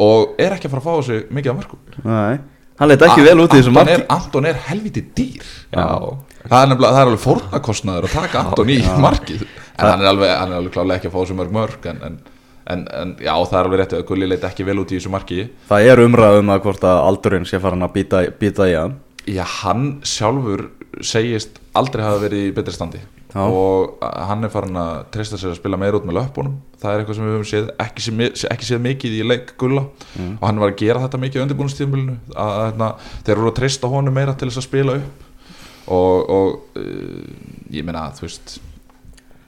og er ekki að fara að fá þessu mikið hann leit ekki vel út í þessu marki. er, Anton er helviti dýr. Það er nefnilega, það er alveg fórnarkostnaður að taka Anton í markið. En hann er alveg, hann er alveg klálega ekki að fá þessu mörg mörg en, en, en, en já, það er alveg rétt að Gulli leit ekki vel út í þessu marki. Það er umræðum að hvort að aldurinn sé farin að býta, býta í hann. Já, hann sjálfur segist aldrei hafa verið í betri standi Já. og hann er farin að treysta sér að spila meira út með löpunum það er eitthvað sem við höfum séð ekki mi- ekki séð mikið í leik gulla. Mm. og hann var að gera þetta mikið á undirbúinustíðumbilinu að, að hérna, þeir voru að treysta honum meira til þess að spila upp. Og, og uh, ég meina þú veist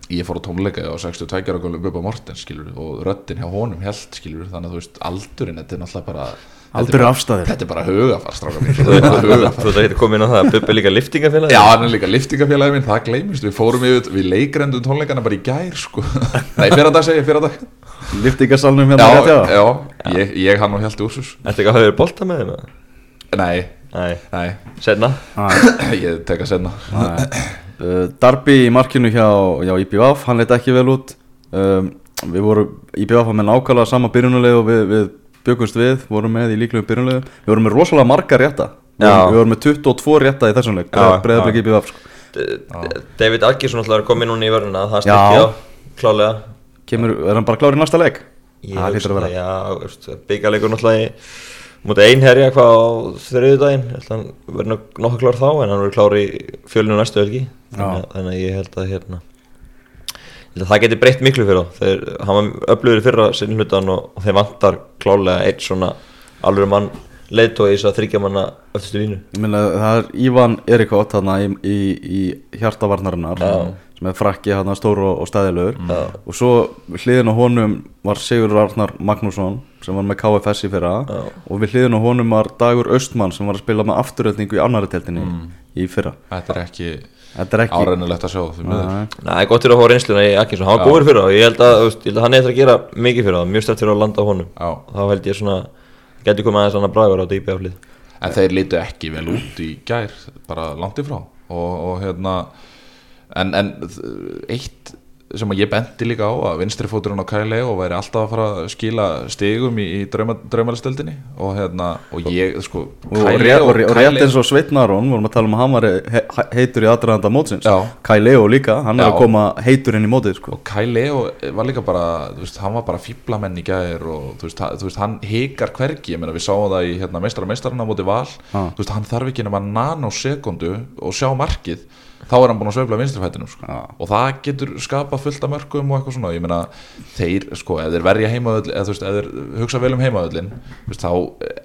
ég fór á tónleika á 62 ára gömlu Bubba Mortens skilur og röddin hjá honum held skilur þannig að þú veist aldurinn þetta er náttúrulega bara Aldur er afstæðir. þetta er bara hugafar Þú þetta er veit að þetta komið inn á það að Bubbi er líka liftingafélag Já, hann er líka liftingafélagi minn, það gleymist. Við fórum yfir, við leikrendum tónleikana bara í gær sko. Nei, fyrir dag segi ég, fyrir dag Liftingarsalnum Já, hérna rétt hjá já, ég, ég hann og Hjalti Úrsus. Ertu ekki að hafa verið bolta með þeim? Nei, Nei, nei, senna ég tek að senna uh, Darby í markinu hjá, hjá IBVF, hann leit ekki vel út. Um, Við vorum, IBVF var með nákvæmlega sama byrjunuleg og við, við byggumst við, vorum með í líklegum byrjunuleg Við vorum með rosalega marga rétta. Við vorum, við vorum með 22 rétta í þessum leik. Já, Breiðablik IBVF sko. David Aggersson alltaf er komið núna í vörðuna það styrkja á klálega Kemur, er hann bara klár í næsta leik? Byggjarleikur í mútið einherja hvað á þriðu daginn hann verður nok- nokkuð klár þá en hann verður klár í fjölinu næstu helgi. Þannig, að- ég held að hérna það geti breytt miklu fyrir þá þeir, hann var öflugur í fyrra sinni hlutan og, og þeir vantar klálega eitt svona alveg mann leiðtói í þess að þryggja manna öftustu línu Ég meina það er Ívan Erikot þarna í, í, í hjartavarnarinnar Já. sem er frakki hann stór og, og stæðilegur Já. og svo hliðin á honum var Sigur Arnar Magnússon sem var með KFS í fyrra Já. og við hliðin á honum var Dagur Östmann sem var að spila með afturöldningu í annari teltinni í fyrra Þetta er ekki Er áreinulegt að sjá Nei. Nei, gott fyrir að fá reynsluna í Akkinsson, hann var góður fyrir það og ég held að, veist, ég held að hann eitthvað að gera mikið fyrir það, mjög stætt fyrir að landa á honum. Já. þá held ég svona, geti komið aðeins annar bragur á þetta íbjöflið En þeir lítu ekki vel út í gær bara langt ifrá og, og hérna en, en eitt sem að ég benti líka á að vinstri fóturinn á Kæle og væri alltaf að fara að skila stigum í, í drauma, draumalistöldinni og hérna og ég sko og, rétt, og, og rétt eins og Sveitnaron vorum að tala um að hann var he, he- heitur í aðdraðanda mótsins. Kai Leo líka, hann er Já. að koma heitur inn í mótið sko. og Kai Leo var líka bara þú veist, hann var bara fíblamenn í gæðir og þú veist, ha- þú veist, hann hikar hvergi ég meina við sáum það í hérna, meistara meistarana á móti val Ah. þú veist, hann þarf ekki nema nanosekundu og sjá markið þá er hann búin að sveifla vinstrifættinum sko. Ah. og það getur skapað fullt af mörgum og eitthvað svona, ég meina þeir, sko, ef þeir verja heimaðöll eða þú veist, ef þeir hugsa vel um heimaðöllin þá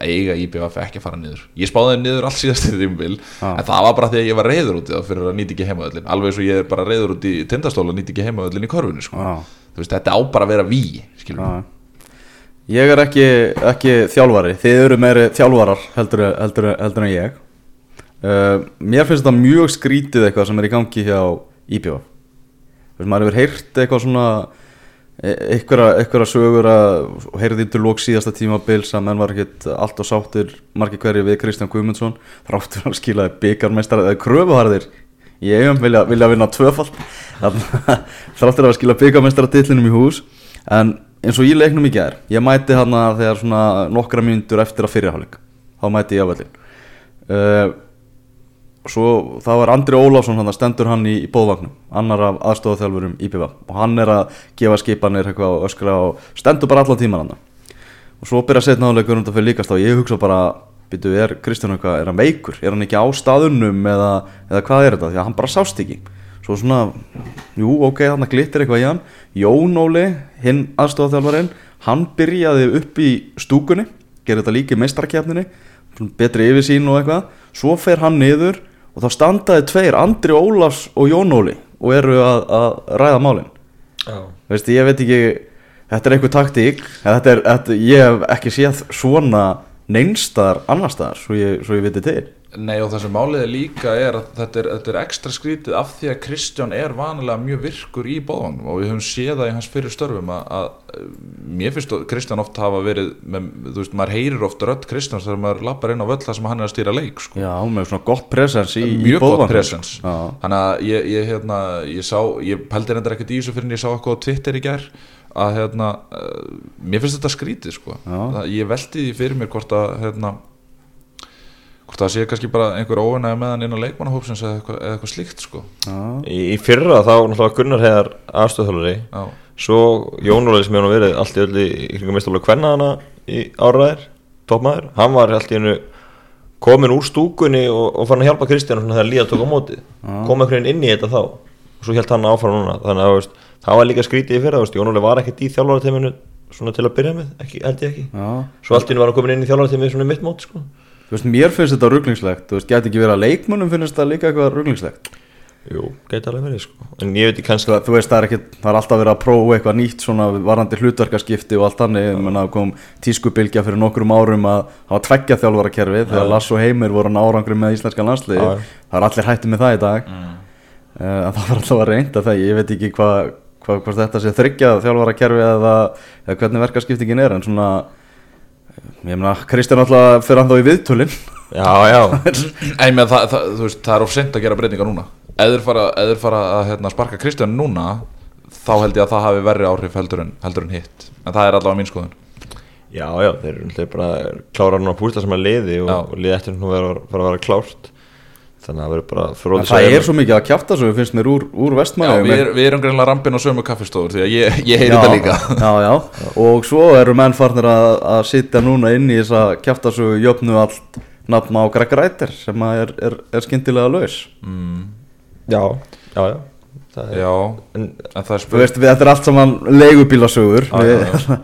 eiga IBF ekki að fara niður ég spáði þeim niður allt síðast í þýmbil Ah. en það var bara því að ég var reyður út í það fyrir að nýta ekki heimaðöllin alveg og ég er bara reyður út í tindastóla að nýta ekki heimaðöllin í korfinu sko. Já. þú veist, þetta á bara að vera ví. Ég er ekki, ekki þjálfari, þið eru meiri þjálfarar heldur, heldur, heldur en ég uh, Mér finnst þetta mjög skrítið eitthvað sem er í gangi hjá IPV Þú veist, maður hefur heyrt eitthvað svona e- einhverja sögur að heyrði til lók síðasta tímabils að menn var ekkit allt og sáttir margir hverju við Kristján Guðmundsson þráttur að skilaði byggarmeistar eða kröfuharðir í eigum vilja, vilja vinna tvöfald þráttur að skila byggarmeistar að dillinum í hús. En eins og ég leiknum í gær ég mæti hann að þegar svona nokkra mínútur eftir að fyrirháleik þá mæti ég á vellin uh, svo það var Andri Ólafsson hann stendur hann í, í bóðvagnum annar af aðstofaþjálfurum IPV og hann er að gefa skipanir eitthvað og öskra og stendur bara allan tíman hann og svo byrja setna áleikur undan fyrir líkast og ég hugsa bara býtu, er Kristján eitthvað, er hann veikur? Er hann ekki á staðunum eða, eða hvað er þetta, því að hann bara sást ekki. Svo svona, jú ok, hann glittir eitthvað í hann. Jón Óli, hinn aðstofaþjálfarinn, hann byrjaði upp í stúkunni, gerir þetta líka í meistarakefninni, betri yfirsýn og eitthvað, svo fer hann niður og þá standaði tveir, Andri Ólafs og Jón Óli og eru að, að ræða málin. Já, Veist, ég veit ekki, þetta er einhver taktík þetta er, þetta, ég hef ekki séð svona neinstaðar annar staðar, svo ég, svo ég viti til Nei og það sem málið er líka er að þetta er, þetta er ekstra skrítið af því að Kristján er vanilega mjög virkur í bóðvagnum og við höfum séð það í hans fyrir störfum að, að mér finnst að Kristján oft hafa verið með, þú veist, maður heyrir oft rödd Kristjáns þegar maður lappar inn á völl þar sem hann er að stýra leik sko. Já, með svona gott presens í, í mjög gott presens þannig að ég, ég, hérna, ég sá ég pældi reyndar ekkert í þessu fyrir en ég sá eitthvað á Twitter í gær að hérna, uh, mér finnst þetta skrítið sko. Ég velti því fyrir mér hvort að hérna, hvort það sé kannski bara einhver óvinnaði með hann inn á leikmannahópsins eða eitthvað, eða eitthvað slíkt sko. í, í fyrra þá náttúrulega Gunnar Heiðar aðstöðhjálfari Já. svo Jón Óli sem hefur nú verið allt í öllu í kringum mistaflega kvenna hana í áraðir, toppmaður hann var allt í hennu komin úr stúkunni og, og fann að hjálpa Kristján þegar Líða tók á móti kom einhvern veginn inn í þetta þá og svo held hann áfram núna þannig að veist, það var líka skrítið í fyrra þú veist, Jón Óli var ekkert í þjálfarateiminu til að byrja með, ekki, held ég ekki já. svo allt í hennu var hann komin inn í þjálfarateiminu svona í mitt mót sko. Þú veist, mér finnst þetta rugglingslegt Þú veist, gæti ekki verið að leikmönnum finnst þetta líka eitthvað rugglingslegt jú, gæti alveg verið sko. en ég veit ekki kannski Þú þú veist, það er, ekki, það er alltaf verið að prófa eitthvað nýtt svona varandi hlutverkaskipti og allt þannig ja. menna, kom tískubilgja fyrir nokkrum árum að hafa tveggja þjálfarakerfið þegar Lass og Heimir voru árangri með íslenska landslið Já. það er allir hætti með það í dag mm. það var alltaf að reynda það ég veit ekki hvað hva, hvort þetta ég meina, Kristján alltaf fyrir hann þá í viðtölin. Já, já, En með það, það, þú veist, það er of sent að gera breytingar núna. Þeir fara, þeir fara að hérna, sparka Kristján núna þá held ég að það hafi verri áhrif heldur en, heldur en hitt. En það er allavega mín skoðun. Já, já þeir eru bara klára núna að púsla sem að liði og, og liði eftir nú vera, vera að vera klárt þannig að það verður bara En fróðið það er svo mikið að kjafta svo finnst mér úr, úr Já, vestmanni við, er, við erum greinlega rampin á sömu kaffistofur því að ég, ég heyri þetta líka. já, já, og svo eru menn farnir að, að sitja núna inn í þess að kjafta svo jöfnu allt nafn á Greg Reiter sem að er, er, er skyndilega laus. Já, já, já. Það er, Já, en, en það er Þú spurning veist, við, þetta er allt saman leigubílasögur. Já, já, við,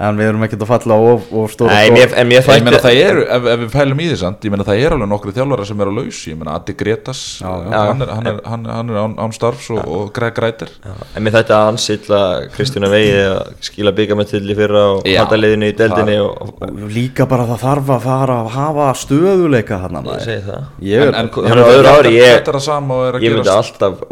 En við erum ekkert að falla of, of stóra Nei, mér, en mér þætti ef, ef við pælum í því samt, ég meina það eru alveg nokkru þjálfara sem eru á laus, ég meina Addi Gretas, Já, já. hann er, hann er, hann er, hann er án, án starfs og, og Greg Reiter. En mér þetta ansýtla Kristján Vegi að skila byggametill í fyrra og Já, handaliðinu í deldinni og, og, Líka bara það þarf að fara að hafa stöðuleika hann er, er er að er að ég myndi alltaf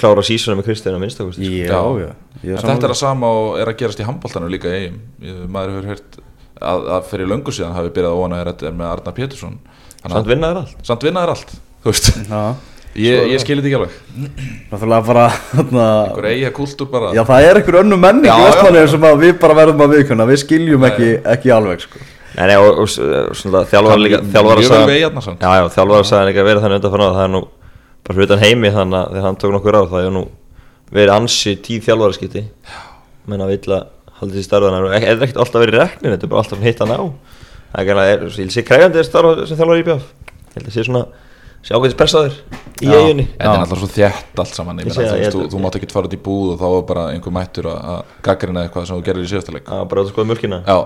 klára sísona með Kristján að minnstakosti já, Já. Já, En er þetta er að sama og er að gerast í handbóltanum líka í eigum Maður hefur hört að, að fyrir löngu síðan hafi byrjað óana er með Arna Pétursson. Samt að- vinnaður allt. Samt vinnaðir allt, þú veist. Já, Ég, ég skilir þetta ekki alveg. Náttúrulega bara Einhver eiga kúltúr bara. Já, það er einhver önnu menning Já, í já. að við bara verðum að viðkunna Við skiljum ekki, ekki alveg sko. Nei, nei, og, og, og svona þjálfara líka þjálfara Mjög vel sagði Já, já, líka verið þannig undan það er nú bara fyrir utan heimi þannig að þegar hann tók nokkur á það er nú verið ansi tíð þjálfara skipti menn að vill að halda því starfaðan er ekkert alltaf verið reknin, þetta er bara alltaf hitt hann á það er gæla, er, ég vil sé kræfandi að starfa sem þjálfara í BF ég held að sé svona sé ákveðis pressaður í eiginni Þetta er náttúrulega svo þjætt allt saman Ég Ég meina, það, ég þú, þú mátt ekki fara út í búð og þá var bara einhver mættur að- að gaggrina eitthvað sem þú gerir í síðasta leik. Að bara að skoða mjölkina Já,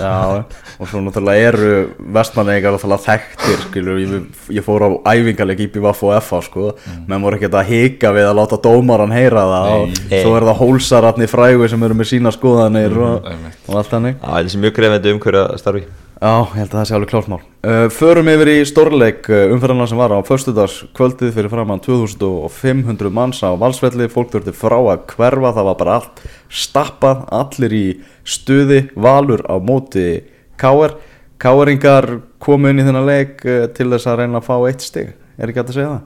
Já, og svo náttúrulega eru vestmanningar náttúrulega þekktir skilur, ég, ég fór á æfingarleik í BVF og FH sko, menn voru ekkert að hika við að láta dómaran heyra það og svo er það hólsararni frægu sem eru með sína skoðanir og, einmitt. og allt þannig. Já, þetta sé mjög krefandi umhverju að starfi Já, ég held að það sé alveg klártmál uh, Förum yfir í stórleik uh, umferðarna sem var á föstudags kvöldið fyrir framann 2500 manns á valsvelli. Fólk þurfti frá að hverfa það var bara allt stappað allir í stuði, valur á móti Káer Káeringar komu inn í þennan leik uh, til þess að reyna að fá eitt stig. Er ekki hægt að segja það?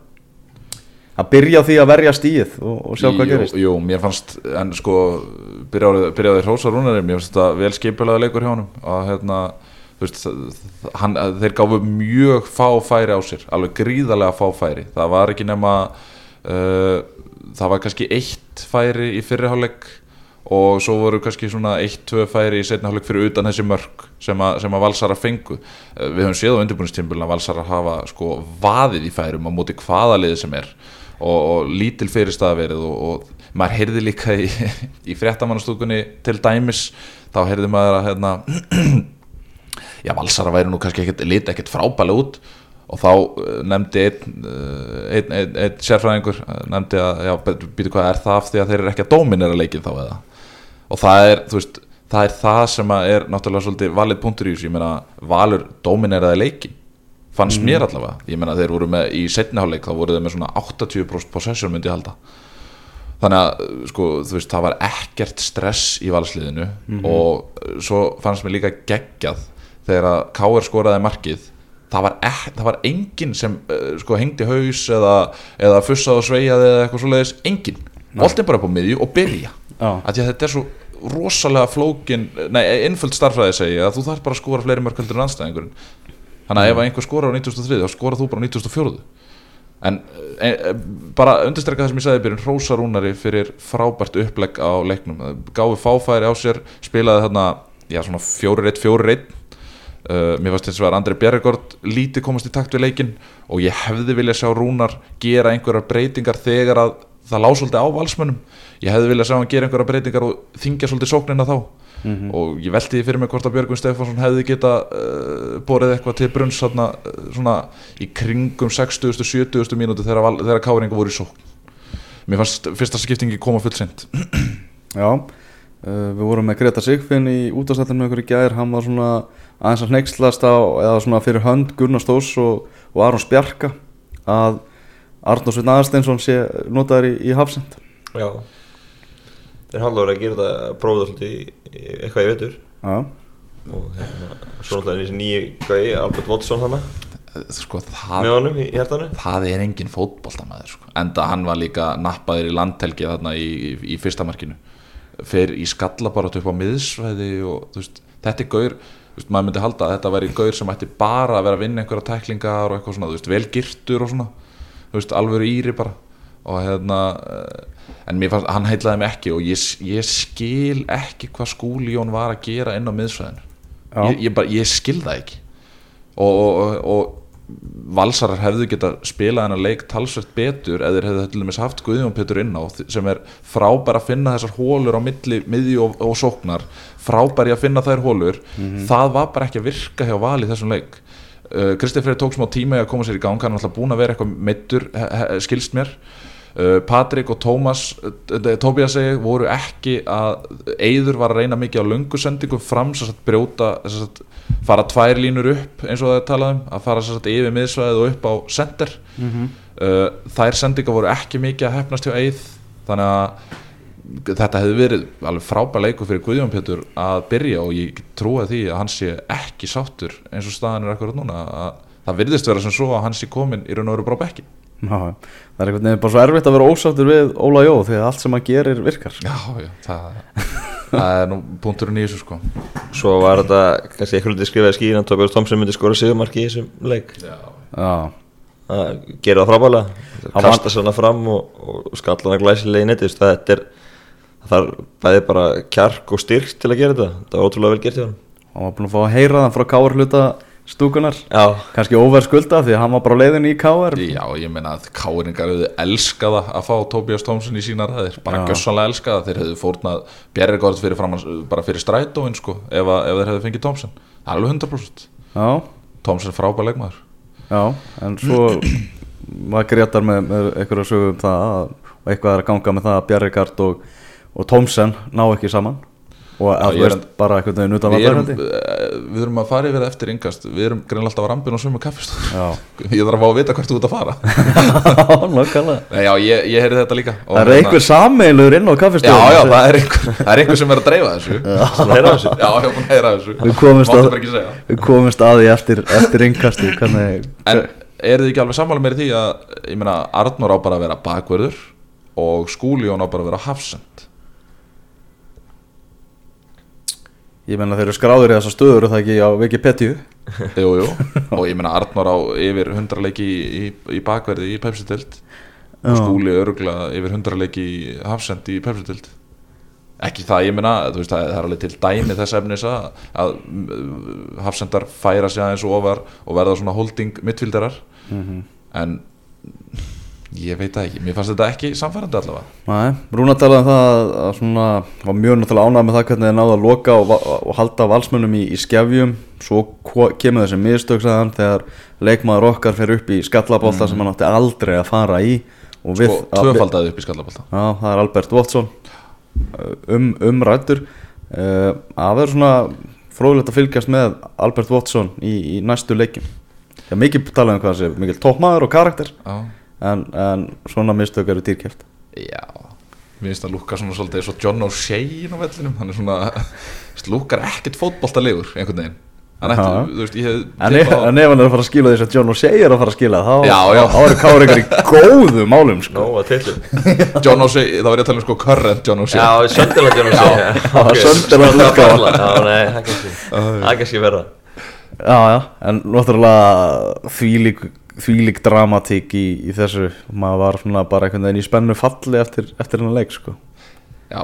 Að byrja á því að verja stíð og, og sjá hvað jú, gerist? Jú, mér fannst, en sko byrjaði, byrjaði Hrósa Rúnari mér finnst þetta vel skipilaði leikur hjá honum. Og hérna, veist hann, þeir gáfu mjög fá færi á sér alveg gríðarlega fá færi. Það var ekki nema uh, það var kannski eitt færi í fyrriháleik og svo voru kannski svona eitt, tvö færi í setniháleik fyrir utan þessi mörg sem, a, sem að Valsara fengu. Uh, við höfum séð á undirbúinistímbilin að Valsara hafa sko vaðið í færum á móti hvaða liði sem er og, og lítil fyrirstaða verið og, og maður heyrði líka í, í fréttamannastúkunni til dæmis þá heyrði maður að hérna, já Valsara væri nú kannski ekkert, liti ekkert frábælega út. Og þá uh, nefndi einn uh, ein, ein, ein sérfræðingur uh, nefndi að, já, býtu hvað er það af því að þeir eru ekki að dóminera leikin þá eða? Og það er, þú veist, það er það sem er náttúrulega svolítið valið punktur í þessu. Ég meina, Valur dómineraði leikin fannst mér allavega, ég meina þeir voru með í setniháleik, þá voru þeir með svona 80% possession myndi halda. Þannig að, sko, þú veist, það var ekkert stress í valsliðinu og uh, svo fannst mér líka geggjað þegar að K.R. skoraði markið það var, ek, það var enginn sem uh, sko hengdi haus eða, eða fussaði og sveiaði eða eitthvað svoleiðis enginn, boltinn bara upp á miðju og byrja. Þetta er svo rosalega flókin, nei, einföld starfræði segja að þú þarf bara að skora fleiri mörg heldur en anstæðingurinn þannig að ef einhver skorar á 93 þá skorar þú bara á 94 en e, e, bara undirstrekka það sem ég sagði byrjun Rósa Rúnari fyrir frábært upplegg á leiknum. Gáði fáfæri á sér spilaði þarna, já svona 4-1, 4-1 Uh, mér fannst þess að Andri Bjerregård lítið komast í takt við leikin og ég hefði viljað sjá Rúnar gera einhverjar breytingar þegar að það lág svolítið á valsmönnum ég hefði viljað sjá hann gera einhverjar breytingar og þingja svolítið sóknina þá og ég velti því fyrir mig hvort að Björgvin Stefánsson hefði geta uh, borið eitthvað til brunns þarna, uh, svona í kringum 60. 70. mínúti þegar, þegar káringa voru í sókn mér fannst fyrsta skiptingi koma fullsint Já, uh, við vorum með Greta Sigfinn í útastættinu með ykkur í gær, hann var svona aðeins að hneykslast á, eða svona fyrir hönd Gunnar Stós og, og Aron Spjarka að Arnór Sveinn Aðarsteinsson sé notaður í, í hafsend Já. Þeir haldur að gera þetta að prófa það svolítið í, í eitthvað í vetur. Já, og hérna, svo náttúrulega þessi nýju gæi, Albert Watson hana sko, með það, honum í hjartanu. það er engin fótboltamæður sko. enda hann var líka nappaður í landhelgi þarna í, í, í fyrsta markinu fer í skalla bara upp á miðsvæði og veist, þetta er gaur veist, maður myndi halda að þetta væri gaur sem ætti bara að vera að vinna einhverja tæklingar og eitthvað svona, þú veist, vel girtur og svona alvöru íri bara. Og hérna eh, en fannst, hann heitlaði mig ekki og ég, ég skil ekki hvað skúli Jón var að gera inn á miðsvæðinu. Ég, ég, ég skil það ekki. Og, og, og valsarar hefðu geta spilað hennar leik talsvert betur eða hefðu til dæmis haft Guðjón Pétur inn á sem er frábær að finna þessar hólur á milli, miðju og, og sóknar frábær í að finna þær hólur það var bara ekki að virka hjá val í þessum leik. Uh, Kristi Freyr tók smá tíma í að koma sér í gang hann er alltaf búin að vera eitthvað meittur skilst mér. uh, Patrik og Tómas uh, Tóbías segi voru ekki að Eyður var að reyna mikið á löngusendingu fram sem sagt brjóta sagt, fara tvær línur upp eins og það er talað um að fara sagt yfir miðsvæðið og upp á sender uh, þær sendingar voru ekki mikið að hefnast hjá Eyð þannig að þetta hefði verið alveg frábær leikur fyrir Guðjón Pétur að byrja og ég trúi því að hann sé ekki sáttur eins og staðan er akkurat núna að það virðist vera sem svo að hann sé komin í raun og veru á bekki Já, það er einhvern veginn bara svo erfitt að vera ósáttur við Óla Jó því að allt sem hann gerir virkar. Já, já, það, það er nú punkturinn í þessu sko. Svo var þetta kannski eitthvað lítið skrifaði skýrin að Tobias Thompson myndi skora sigumarki í þessum leik. Já, Já, Það gerir það Hann var- Kasta svona fram og, og skalla hana glæsilega í netti Það er Það er bæði bara kjark og styrk til að gera þetta. Það var ótrúlega vel gert hjá hann hann var búin að fá að heyra það frá Káar hluta stúkunar Já, kannski óverð skulda því að hann var bara á leiðinni í Káar já ég meina að káringar hefðu elskaða að fá Tobias Thompson í sína ræðir. Bara Já. gjössanlega elskaða, þeir hefðu fórnað Bjerregord fyrir framan, bara fyrir strætóin sko, ef, að, ef þeir hefðu fengið Thompson. Alveg 100% Já, Thompson frábær leikmaður. Já, en svo var Gretar með, með einhverja sögu um það að, og eitthvað er að ganga með það að Bjarrikard og, og Thomsen ná ekki saman og að Já, þú er veist bara utan við erum, vallarhaldi eh, við erum að fara yfir það eftir yngast. Við erum greinlega alltaf á rampinu og sömu kaffistóð Já, Ég þarf að fá að vita hvert þú ert að fara. Nei, Já, ég, ég heyrði þetta líka. Það er hérna- einhver sammeilur inn á Já, kaffistöðum já, það er einhver, það er einhver sem er að dreifa þessu. Já, er búin að heyra þessu. Við komumst að- Við komumst að því eftir, eftir innkasti hvernig, En eru þið ekki alveg sammála með því að Ég meina, Arnór á bara að vera bakverður Og Skúljón á bara að vera hafsend Ég menna þeir eru skráður í þessar stöður og það ekki á Wikipedia? Jú, jú. Og ég meina, Arnór á yfir 100 leiki í, í, í bakverði í Pepsi-dild Já. Og Skúli örgla yfir 100 leiki í hafsend í Pepsi-dild Ekki það, ég meina, þú veist, það er alveg til dæmi þess efnis að, að mm, hafsendar færa sig aðeins ofar og verða svona holding mittfildarar en ég veit það ekki, mér fannst þetta ekki samfærandi allavega. Nei, Rúna talaði um það að, svona, var mjög náttúrulega ánægð með það hvernig þeir náðu að loka og, og halda valsmönnum í, í skefjum. Svo kemur þessi mistök sagðan þegar leikmaður okkar fer upp í skallabólta sem hann átti aldrei að fara í og við, sko, tvöfaldaði upp í skallabólta Já, það er Albert Watson uh, um, umrættur uh, að vera svona fróðilegt að fylgjast með Albert Watson í, í næstu leikin Já, mikið talað um hvað þessi, mikil toppmaður og karakter. Já, en, en svona mistök eru dýrkæft já. Mér finnst að lúka svona svolítið og John O'Shea á vellinum, hann er svona lúkar ekkert fótboltalegur einhvern veginn. Þú veist, En ef, tippað á- en ef hann er að fara að skila þess að John O'Shea er að fara að skila þá, eru káringar í góðu málum sko. Nó, að tillu John O'Shea, þá er ég að tala um sko current John O'Shea. Já, söndilega John O'Shea. Það söndilega útgáfa. Já, nei, það er kannski er verða Já, já, en náttúrulega þvílík, þvílík dramatík í, í þessu. Maður var svona bara einhvern veginn í spennu falli eftir, eftir hennar leik sko. Já,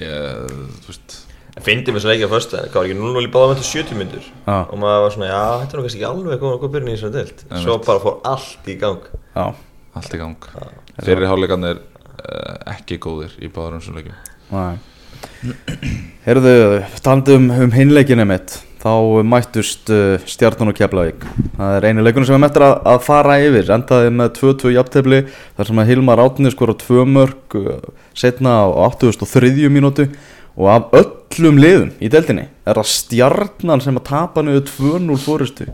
ég, þú veist. Fyndi með þess að leikja fyrst Hvað var ekki 0-0 í báða með 70 myndur Já. Og maður var svona, já, þetta er nú kannski ekki alveg Hvað hvað byrjun í þessari deild. Svo bara fór allt í gang. Já, allt í gang. Fyrir hálfleikarnir uh, ekki góðir í báðurum sem leikum næ Herðu, talandi um, um hinleikinu mitt þá mættust uh, Stjarnan og Keflavík það er einu leikunum sem er mettra að, að fara yfir endaði með 2-2 jafntefli þar sem að Hilmar Átni skora tvö mörg uh, setna á 83. mínútu og af öllum liðum í deildinni er það Stjarnan sem að tapa niður 2-0 fórustu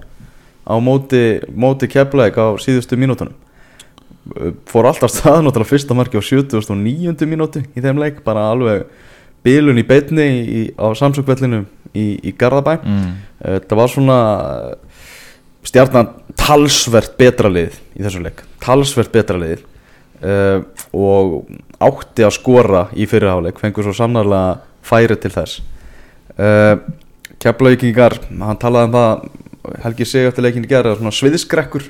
á móti, móti Keflavík á síðustu mínútunum fór alltaf stað náttúrulega fyrsta marki á 79. mínútu í þeim leik bara alveg bilun í beinni í, á samsökvellinu í, í Garðabæ. Mm. þetta var svona uh, stjarnan talsvert betra lið í þessu leik. Talsvert betra lið uh, og átti að skora í fyrirháleik fengur svo sannarlega færi til þess. Uh, Keflavíkingar, hann talaði um það Helgi segi eftir leikinni gera svona sviðskrekkur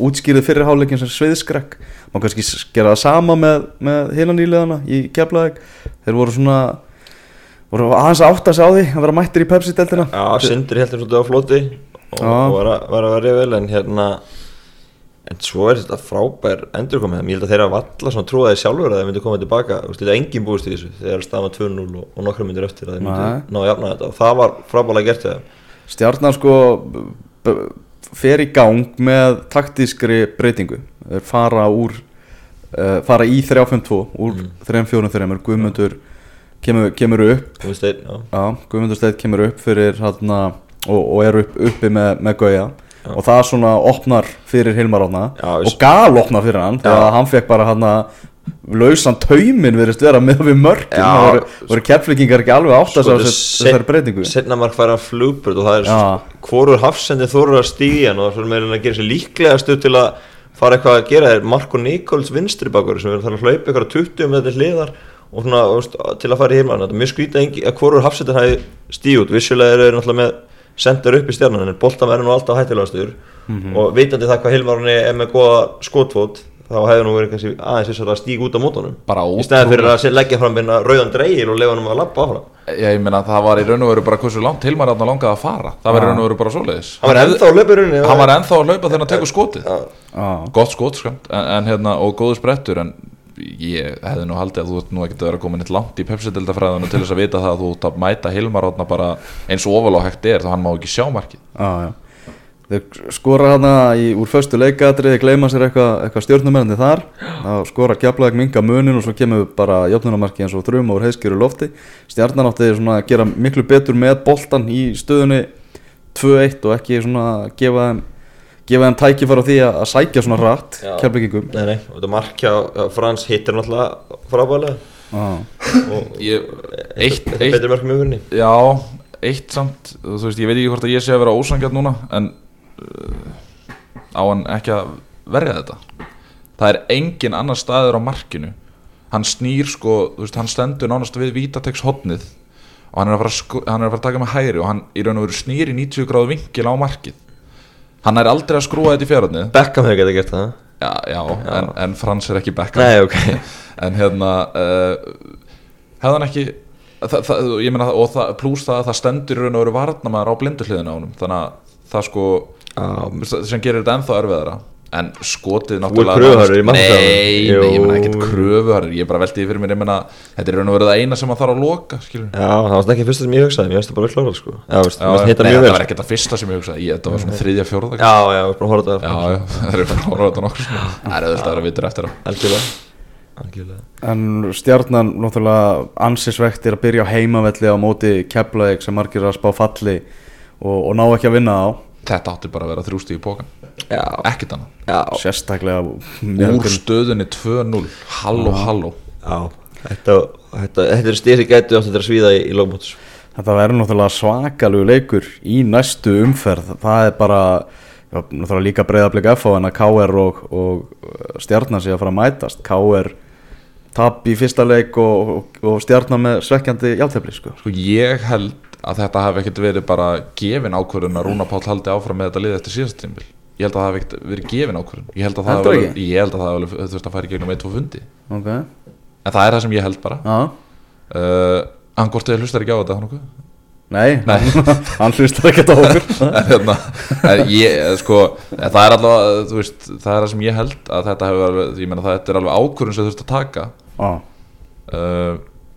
útskýrið fyrir háleikin sem sviðskrekk má kannski gera það sama með, með hinan nýleðana í Keflavík. Þeir voru svona voru aðeins að átta sig á því að vera mættir í Pepsi-deltina Já, Sindri heldur svolítið á floti og, og var, að, var að vera vel en hérna en svo er þetta frábær endurkomið. Ég held að þeirra valla svona trúaði sjálfur að þeir myndi koma tilbaka, þetta er engin búist í þessu. Þeir eru staðan 2-0 og, og nokkra myndir eftir að þeir myndi ná að jafna þetta. Og það var frábælega gert þegar Stjarnan sko fer í gang með taktískri breytingu. Þeir fara úr uh, fara í 3-5-2 úr Mm. 3-4-3 Guðmundur kemur, kemur upp. Já, Já, Guðmundur Steinn kemur upp fyrir hérna og, og er upp, uppi með, með Gauja. Já. og það svona opnar fyrir Hilmar Átna og gal opnar fyrir hann þegar hann fekk bara hann lausan taumin verist vera með við Já. það voru, voru keflingingar ekki alveg átt að þetta þessari breytingu. setna mark færa flugbröð og það er Já. svo hvorur hafsendi þóru að stígja hann og það er meira en að gera sér líklega stu til að fara eitthvað að gera. Þeir Marko Nikóls vinstri bakur sem er þannig að hlaupa eitthvað 20 með þetta hliðar og svona veist, til að fara í hirmann þetta er mjög skrítið að hvorur hafsendin hafi stíg út. Vissulega eru náttúrulega með sendur upp í stjarnan en boltan verður nú alltaf hættilegastur og vitandi það hvað Hilmarunni er með góða skotfót þá hefur nú verið kannski aðeins þess að stíga út á mótunum. Bara í stæðan fyrir að leggja fram minna rauðan dreigil og lefa hann að lappa áfram. Já, ég meina það var í raun og veru bara hversu langt Hilmar Átna langaði að fara. Það var í raun og veru bara svoleiðis. Hann var ennþá á löpurunni Hann var ennþá að hlaupa þegar hann tekur skotið. Gott skot, sko en, en hérna, og góðu sprettur En ég hefði nú haldið að þú ert nú ekkert að vera komin eitt langt í pepsi-dildafræðinu Til þess að vita það að þú ert að mæta Hilmar Átna bara eins og ofalega hægt er Þá hann má ekki sjá markið. Já. Þeir skora hana í, úr föstu leikatriði, gleyma sér eitthvað eitthva stjórnumennandi þar. Þá skora kjaplæk minga munin og svo kemur bara játnunamarki eins og þrjum og heiðskjöru lofti. Stjarnan átti að gera miklu betur með boltan í stöðunni 2-1 og ekki svona gefa þeim gefa þeim tækifæra á því að sækja svona rætt kjaplækingum Nei, nei, og þetta markja Frans hittir náttúrulega frábælega og ég, Eitt, eitt, betri mörgum yfirinni já, eitt samt. Þú veist, ég veit ekki hvort að ég sé að vera ósangjart núna En uh, á hann ekki að verja þetta? Það er engin annar staður á markinu. Hann snýr sko, þú veist, hann stendur nánast við vítatex hotnið og hann er, að fara, að sko, hann er að fara að taka með hægri og hann í raun og veru snýr í 90 gráðu vinkil á markið hann er aldrei að skrúa þetta í fjárhaldnið Beckham hefur getað gert það. Já, já, En, en Frans er ekki Beckham. Nei, ok. En hérna uh, hefði hann ekki það, það, ég meina, og það, pluss það að það stendur raun og veru varnamaður á blindu hliðina á honum. Þannig að það sko Já. sem gerir þetta ennþá erfiðara en skotið náttúrulega nei, nei, ég meina ekkert Jú. kröfuharður. Ég er bara veltið fyrir mér, ég meina þetta er í raun og veru það eina sem maður þarf að loka skilur Já, það var ekki fyrsta sem ég hugsaði, mér finnst það bara vel klárað sko. Já, veist, Já, nei, vel var sko. ekkert það fyrsta sem ég hugsaði. Ég, þetta var svona þriðja, fjórða Já, já, við erum bara að horfa þetta. Já, já, það er bara að horfa á þetta nokkur það er auðvitað að vera vitur eftir á. En stjarnan náttúrulega ansisvegt er að byrja á heimavelli á móti Keflavík sem margir að spá falli og, og ná ekki að vinna á þetta átti bara að vera þrjústi í pókan Já, ekkert annað. Já, sérstaklega úr stöðunni 2-0 halló halló. Já. Þetta, þetta, þetta er styrri gætu átt þetta er að svíða í, í lókmótus Þetta verður náttúrulega svakalegu leikur í næstu umferð. Það er bara já, náttúrulega líka breyðablik FH en að KR og, og stjarnan sé að fara að mætast. KR tap í fyrsta leik og, og, og stjarnan með svekkjandi játefli sko. sko ég held að þetta hafi ekkert verið bara gefin ákvörðun að Rúna Páll haldi áfram með þetta lið eftir síðast tímbil ég held að það hafi ekkert verið gefin ákvörðun. Ég held að það hafi alveg þurft að í gegnum 1-2 fundi. Okay. en það er það sem ég held bara. Já, uh, þið hlustar ekki á þetta hann okkur? Nei, Nei. hann hlustar ekki á okkur. En hérna en ég, eh, sko, en það er allavega þú veist, það er það sem ég held að þetta hefur ég meina það þetta er alveg ákvörðun sem þurft að taka. Já, uh,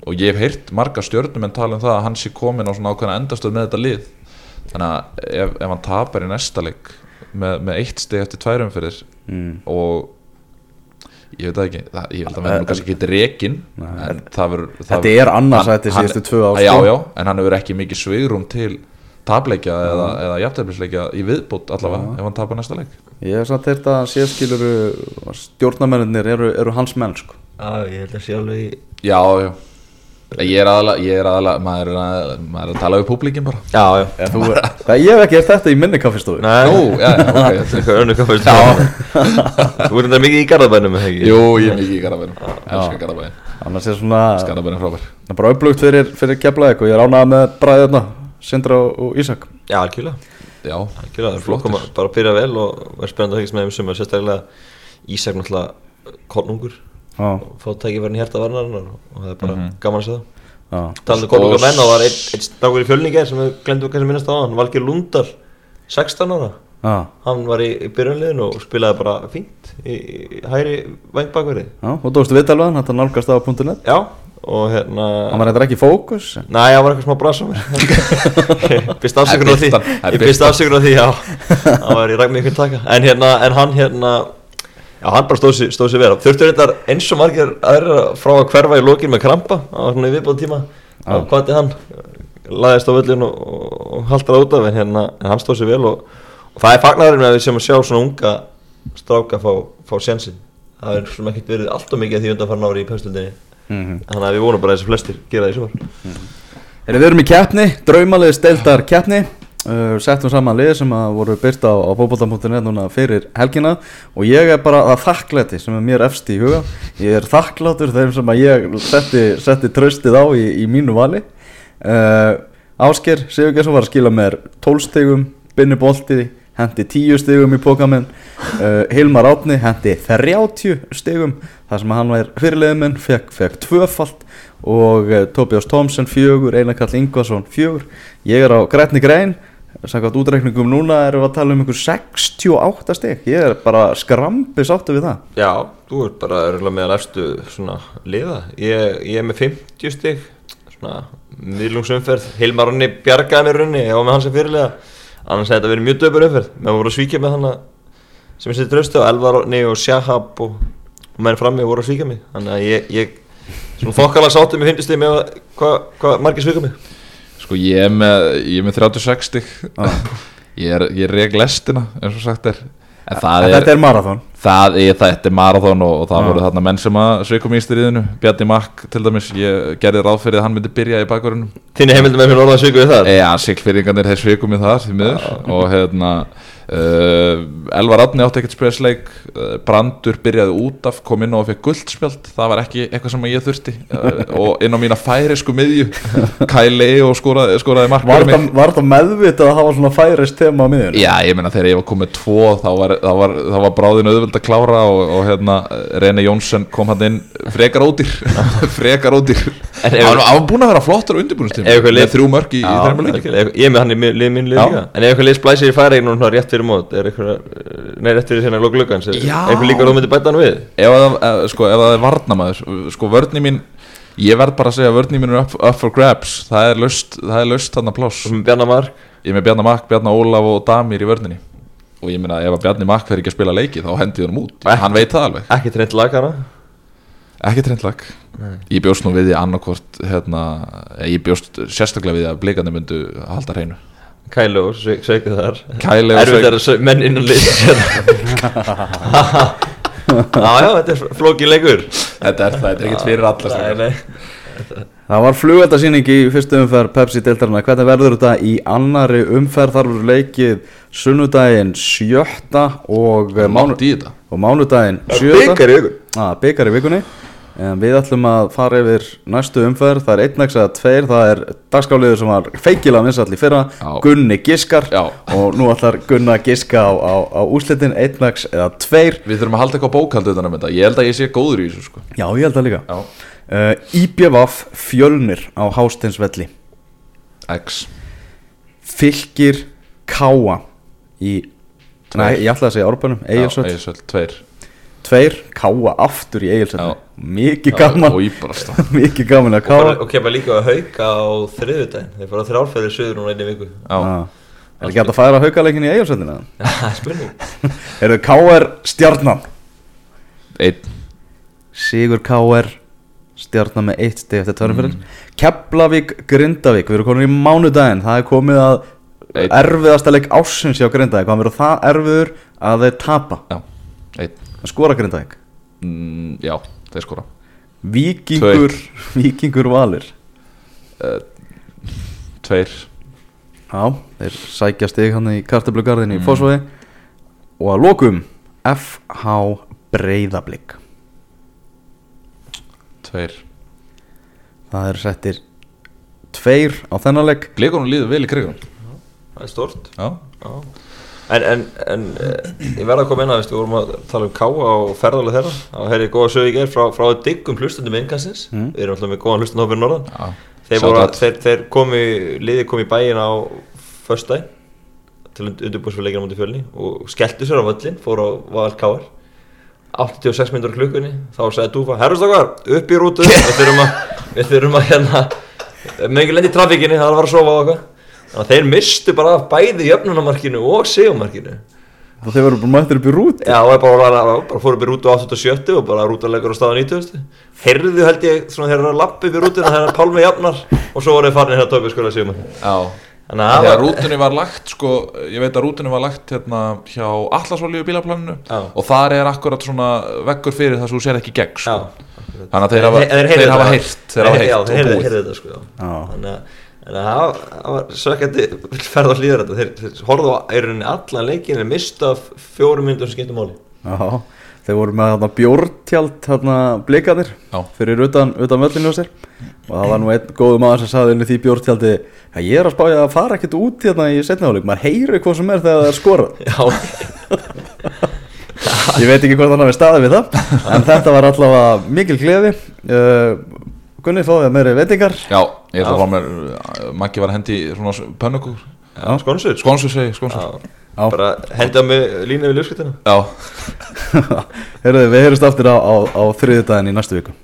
og ég hef heyrt marga stjörnum en tala um það að hann sé komin á svona ákveðna endastöð með þetta lið. Þannig að ef, ef hann tapar í næsta leik með, með eitt steg eftir tværum fyrir mm. og ég veit það ekki það, ég held að nú kannski ekki rekin en það verður það Þetta er annarsæti síðustu tvö ár, já, sko. já, en hann hefur ekki mikið svigrum til tapleikja eða, eða jafntefnisleikja í viðbútt allavega ef hann tapar næsta leik Ég hef satt þetta að séðskiluru stjórnamennir eru, eru hans menn sko. Já, ég held að sé alveg í já, já ég er aðalega, ég er aðalega maður, er að, maður er að tala við públikin bara. Já, já. Þú, það, ég hef ekki gert þetta í minni kaffistofu. Nei, Nú, já, já, ok. Þetta er eitthvað önnu kaffist Þú ert þetta mikið í garðabænum, eða ekki? Jú, ég er mikið í Garðabæn Elskar Garðabæn Annars er svona Garðabæn er frábær. Það er bara upplugt fyrir, fyrir keflaðið og ég er ánægð með bræðina Sindra og, og Ísak. Já, algjörlega. Já, Algjörlega, það er flott að bara byrja vel og verður spennandi að fylgjast með þeim sem er sérstaklega Ísak náttúrulega konungur og fá tækifærin hérta varnarinnar og það er bara Mhm. gaman að segja já, Talandi um konungar menn og það var einn ein strákur í fjölningi sem við glemdum kannski minnast á hann Valgir Lundar, 16 ára. Já, hann var í, í byrjunliðinu og spilaði bara fínt í, í hæri vangbakverði já og dóstu viðtalvaðan, þetta nálgast á .net Já, og hérna Hann var eitthvað ekki í fókus. En- Næ, það var eitthvað smá brasa Ég byrst afsökun á Það því það Ég birtan. afsökun á því, já. Það var í ræk mig ykkur taka. En hérna, en hann hérna Já, hann bara stóð sér, stóð vera Þurftur þetta eins og margir aðra frá að hverfa í lokin með krampa var svona í viðbóð tíma? Já. Og hvað er hann? Laðist á völlin og, og, og haldraði út af En hérna, en hann stóð sér vel og, og það er fagnarinn að við sem að sjá svona unga stráka fá, fá sjensin Það er svona ekkert verið alltaf mikið af því undan farin ári í pöstundinni Mhm. Þannig að við vonum bara að þessi flestir gera það í sumar. Heyrðu, Við erum í keppni, draumaliðs deildar keppni uh, Settum saman lið sem að voru byrt á, á bóbolta.net núna fyrir helgina Og ég er bara að þakklæti sem er mér efst í huga. Ég er þakklátur þeim sem að ég setti, setti tröstið á í, í mínu vali. Uh, Ásker Sigurgesson var að skila mér 12 stigum Binni Bolti hendi 10 stigum í pókamenn uh, Hilmar Átni hendi 30 stigum þar sem hann var fyrirliðið minn fekk, fekk tvöfalt. Og Tobias Thompson fjögur, Einar Karl Ingvarsson fjögur. Ég er á Gretni Grein samkvæmt útreikningum núna erum við að tala um einhver 68 stig. Ég er bara skrambi sáttu við það. Já, þú ert bara örgulega með að efstu svona liða. Ég, ég er með 50 stig svona miðlungsumferð Hilmar Ronni bjargaði mér runni ég var með hans að fyrirlega annars hefði þetta verið mjög döpur umferð. Með voru að svíkja með hana sem ég seti tröstu og Elvar Ronni og Shahab og, og menn frammi voru að svíkja mig. Þannig að ég, ég svona þokkalega sáttu með 50 stig með að- hvað hva margir svíkja mig Sko ég er með, ég er með 36 stig. Ég er, ég reg lestina eins og sagt er. En það en er, þetta er marathon. Það er, þetta er marathon og, og það Já. voru þarna menn sem að sveikum í styrðinu Bjarni Makk til dæmis, ég gerði ráð fyrir að hann myndi byrja í bakverðinum þinni heimildum með fyrir orðan svíkja við það? Já, siglfyrringarnir þeir sveikum í þar því miður. Og hérna Elvar Átni átti ekkert spesleik. Uh, Brandur byrjaði út af kom inn á og fekk guldspjald það var ekki eitthvað sem ég þurfti. Uh, og inn á mína færisku miðju Kæli og skoraði, skoraði mark var fyrir mig. var þetta meðvitað að hafa svona færist tema á miðun Já, ég meina þegar ég var komið tvo þá var, þá var, þá var bráðin auðvöld að klára og, og hérna Rene Jónsson kom hann inn frekar ódýr frekar ódýr. Hann var búin að vera flottur á undirbúinustíma með þrjú mörk í, í Já, þeirra leik algjörlega. ég með hann í minn lið Fyrir mót er eitthvað, nei rétt fyrir hérna lók lukkans eitthvað líka þú myndir bæta hann við? Ef það, eh, sko, er varnamaður sko vörni mín ég verð bara að segja að vörni mín er up, up for grabs. Það er löst, er þarna pláss. Bjarnar Mark? Ég er með Bjarnar Makk, Bjarnar Ólaf og Damir í vörninni. Og ég meina ef að Bjarni Makk fer ekki að spila leiki þá hendi hann út, Ekki. hann veit það alveg. ekki treynt lagana ekki trendlag ég bjóst nú við því annarkvort hérna, eh, ég bjóst sérstaklega við því að blikandi myndu halda hreinu Og Sveikið þar. Kæli og Erfitt Sveik- er að menn innan lið Já já, þetta er flókin leikur. Þetta er það, þetta er ekkert fyrir alla Nei, strákar. nei. Það var flugveldasýning í fyrstu umferð Pepsi deildarana, hvernig verður þetta í annari umferð? Þar verður leikið sunnudaginn sjötta og, eh, mánudaginn sjötta í augun ah, byggar í vikunni en við ætlum að fara yfir næstu umferð. Það er einnægs eða tveir, það er dagskáliður sem var feikilega vinsall í fyrra. Já. Gunni Giskar. Já. og nú ætlar Gunna að giska á, á, á úslitin einnægs eða tveir. Við þurfum að halda eitthvað bókald utan um þetta. Ég held að ég sé góður í þessu sko. Já, ég held það líka. Uh, IBVF fjölnir á Hásteinsvelli. X. Fylgir Káa í Nei, ég ætla að segja árbænum, Egilsvöld Egilsvöld, tveir Tveir, Káa aftur í Já. Mikið gaman. Mikið gaman að Káa Og kemur líka að hauka á þriðudaginn Þeir fóru að þrjálfæri söður núna einni viku. Já, Já. Er ekki hægt að færa haukaleikin í er spurning. Eru Káar stjarnan. Einn. Sigur Káar stjarnan með eitt steg eftir tvörum fyrir Keflavík Grindavík, við erum komin í mánudaginn. Það er komið að erfiðasta leik ásins hjá Grindavík. Hvað verður það erfiður að þeir tapa? Já, einn að skora Grindavík? Mm, já, þeir skora. Víkingur, Víkingur Valir? Tveir. Já, þeir sækja stig hann í kartablugarðin Mm. í Fossvogi. Og að lokum FH Breiðablík tveir. Það eru settir tveir á þennan leik. Blikunum líður vel í krigunum Það er stort Já, Já. En, en, en eh, ég verða að koma inn að við vorum að tala um káa og ferðalega þeirra. Þá heyrði ég góða sög í gerð frá, frá diggum hlustundum innkastins Mm. við erum alltaf með góðan hlustundum hópir norðan. Já. Þeir, þeir, þeir komi, liðið kom í bæin á föstudaginn til undirbúrsfjörleikina mútið fjölni og skelltu sér á völlin, fór á Val Káar 86 minnur klukkunni þá sagði Dúfa, herrustakar, upp í rútu. Við þurfum að, við þurfum að hérna með ekki lendi í trafíkinni, það var að fara að sofa og eitthvað þannig að þeir mistu bara af bæði jöfnunamarkinu og segumarkinu og þeir voru bara mættir upp í rút Já, og bara, bara, bara fór upp í rútu 87 og bara rútulegur á staða 90 Heyrðu held ég svona þegar það er að lappa upp í rútuna þegar Pálmi jafnar og svo voru þeir farin hérna tópið skoða sigum Já. Þannig að var rútunni var lagt sko, ég veit að rútunni var lagt hérna hjá Allasolíu bílaplaninu Já. og þar er akkurat svona veggur fyrir það sem þú sér ekki gegn sko. Já, Þannig að þeir hafa, Þeir- þeir þeir heyrt þeir hafa heyrt þeir og búið Þannig að það það var sökkandi ferð á hlýður þetta Þeir, þeir horfðu á eirinni allan leikin en mistu af fjórum myndum sem skiptum máli. Já, þeir voru með þarna bjórtjald þarna blikarnir Já. fyrir utan, utan völlinu á sér. Og það var nú einn góðu maður sem saði inn í því bjórtjaldi að ég er að spája að fara ekkert út hérna í setniháleik, maður heyri hvað sem er þegar það er skorað. Já, ég veit ekki hvort hann hafi staðið við það en þetta var allavega mikil gleði. Uh, Gunni fáið meiri veitingar. Já, ég ætla að fá mér uh, Maggi var að hendi í svona pönnugur Já. skonsur. Skonsur segi, skonsur. Bara henda mig línu við ljóskritina Já, Herðu, við heyrjumst aftur á, á, á þriðjudaginn í næstu viku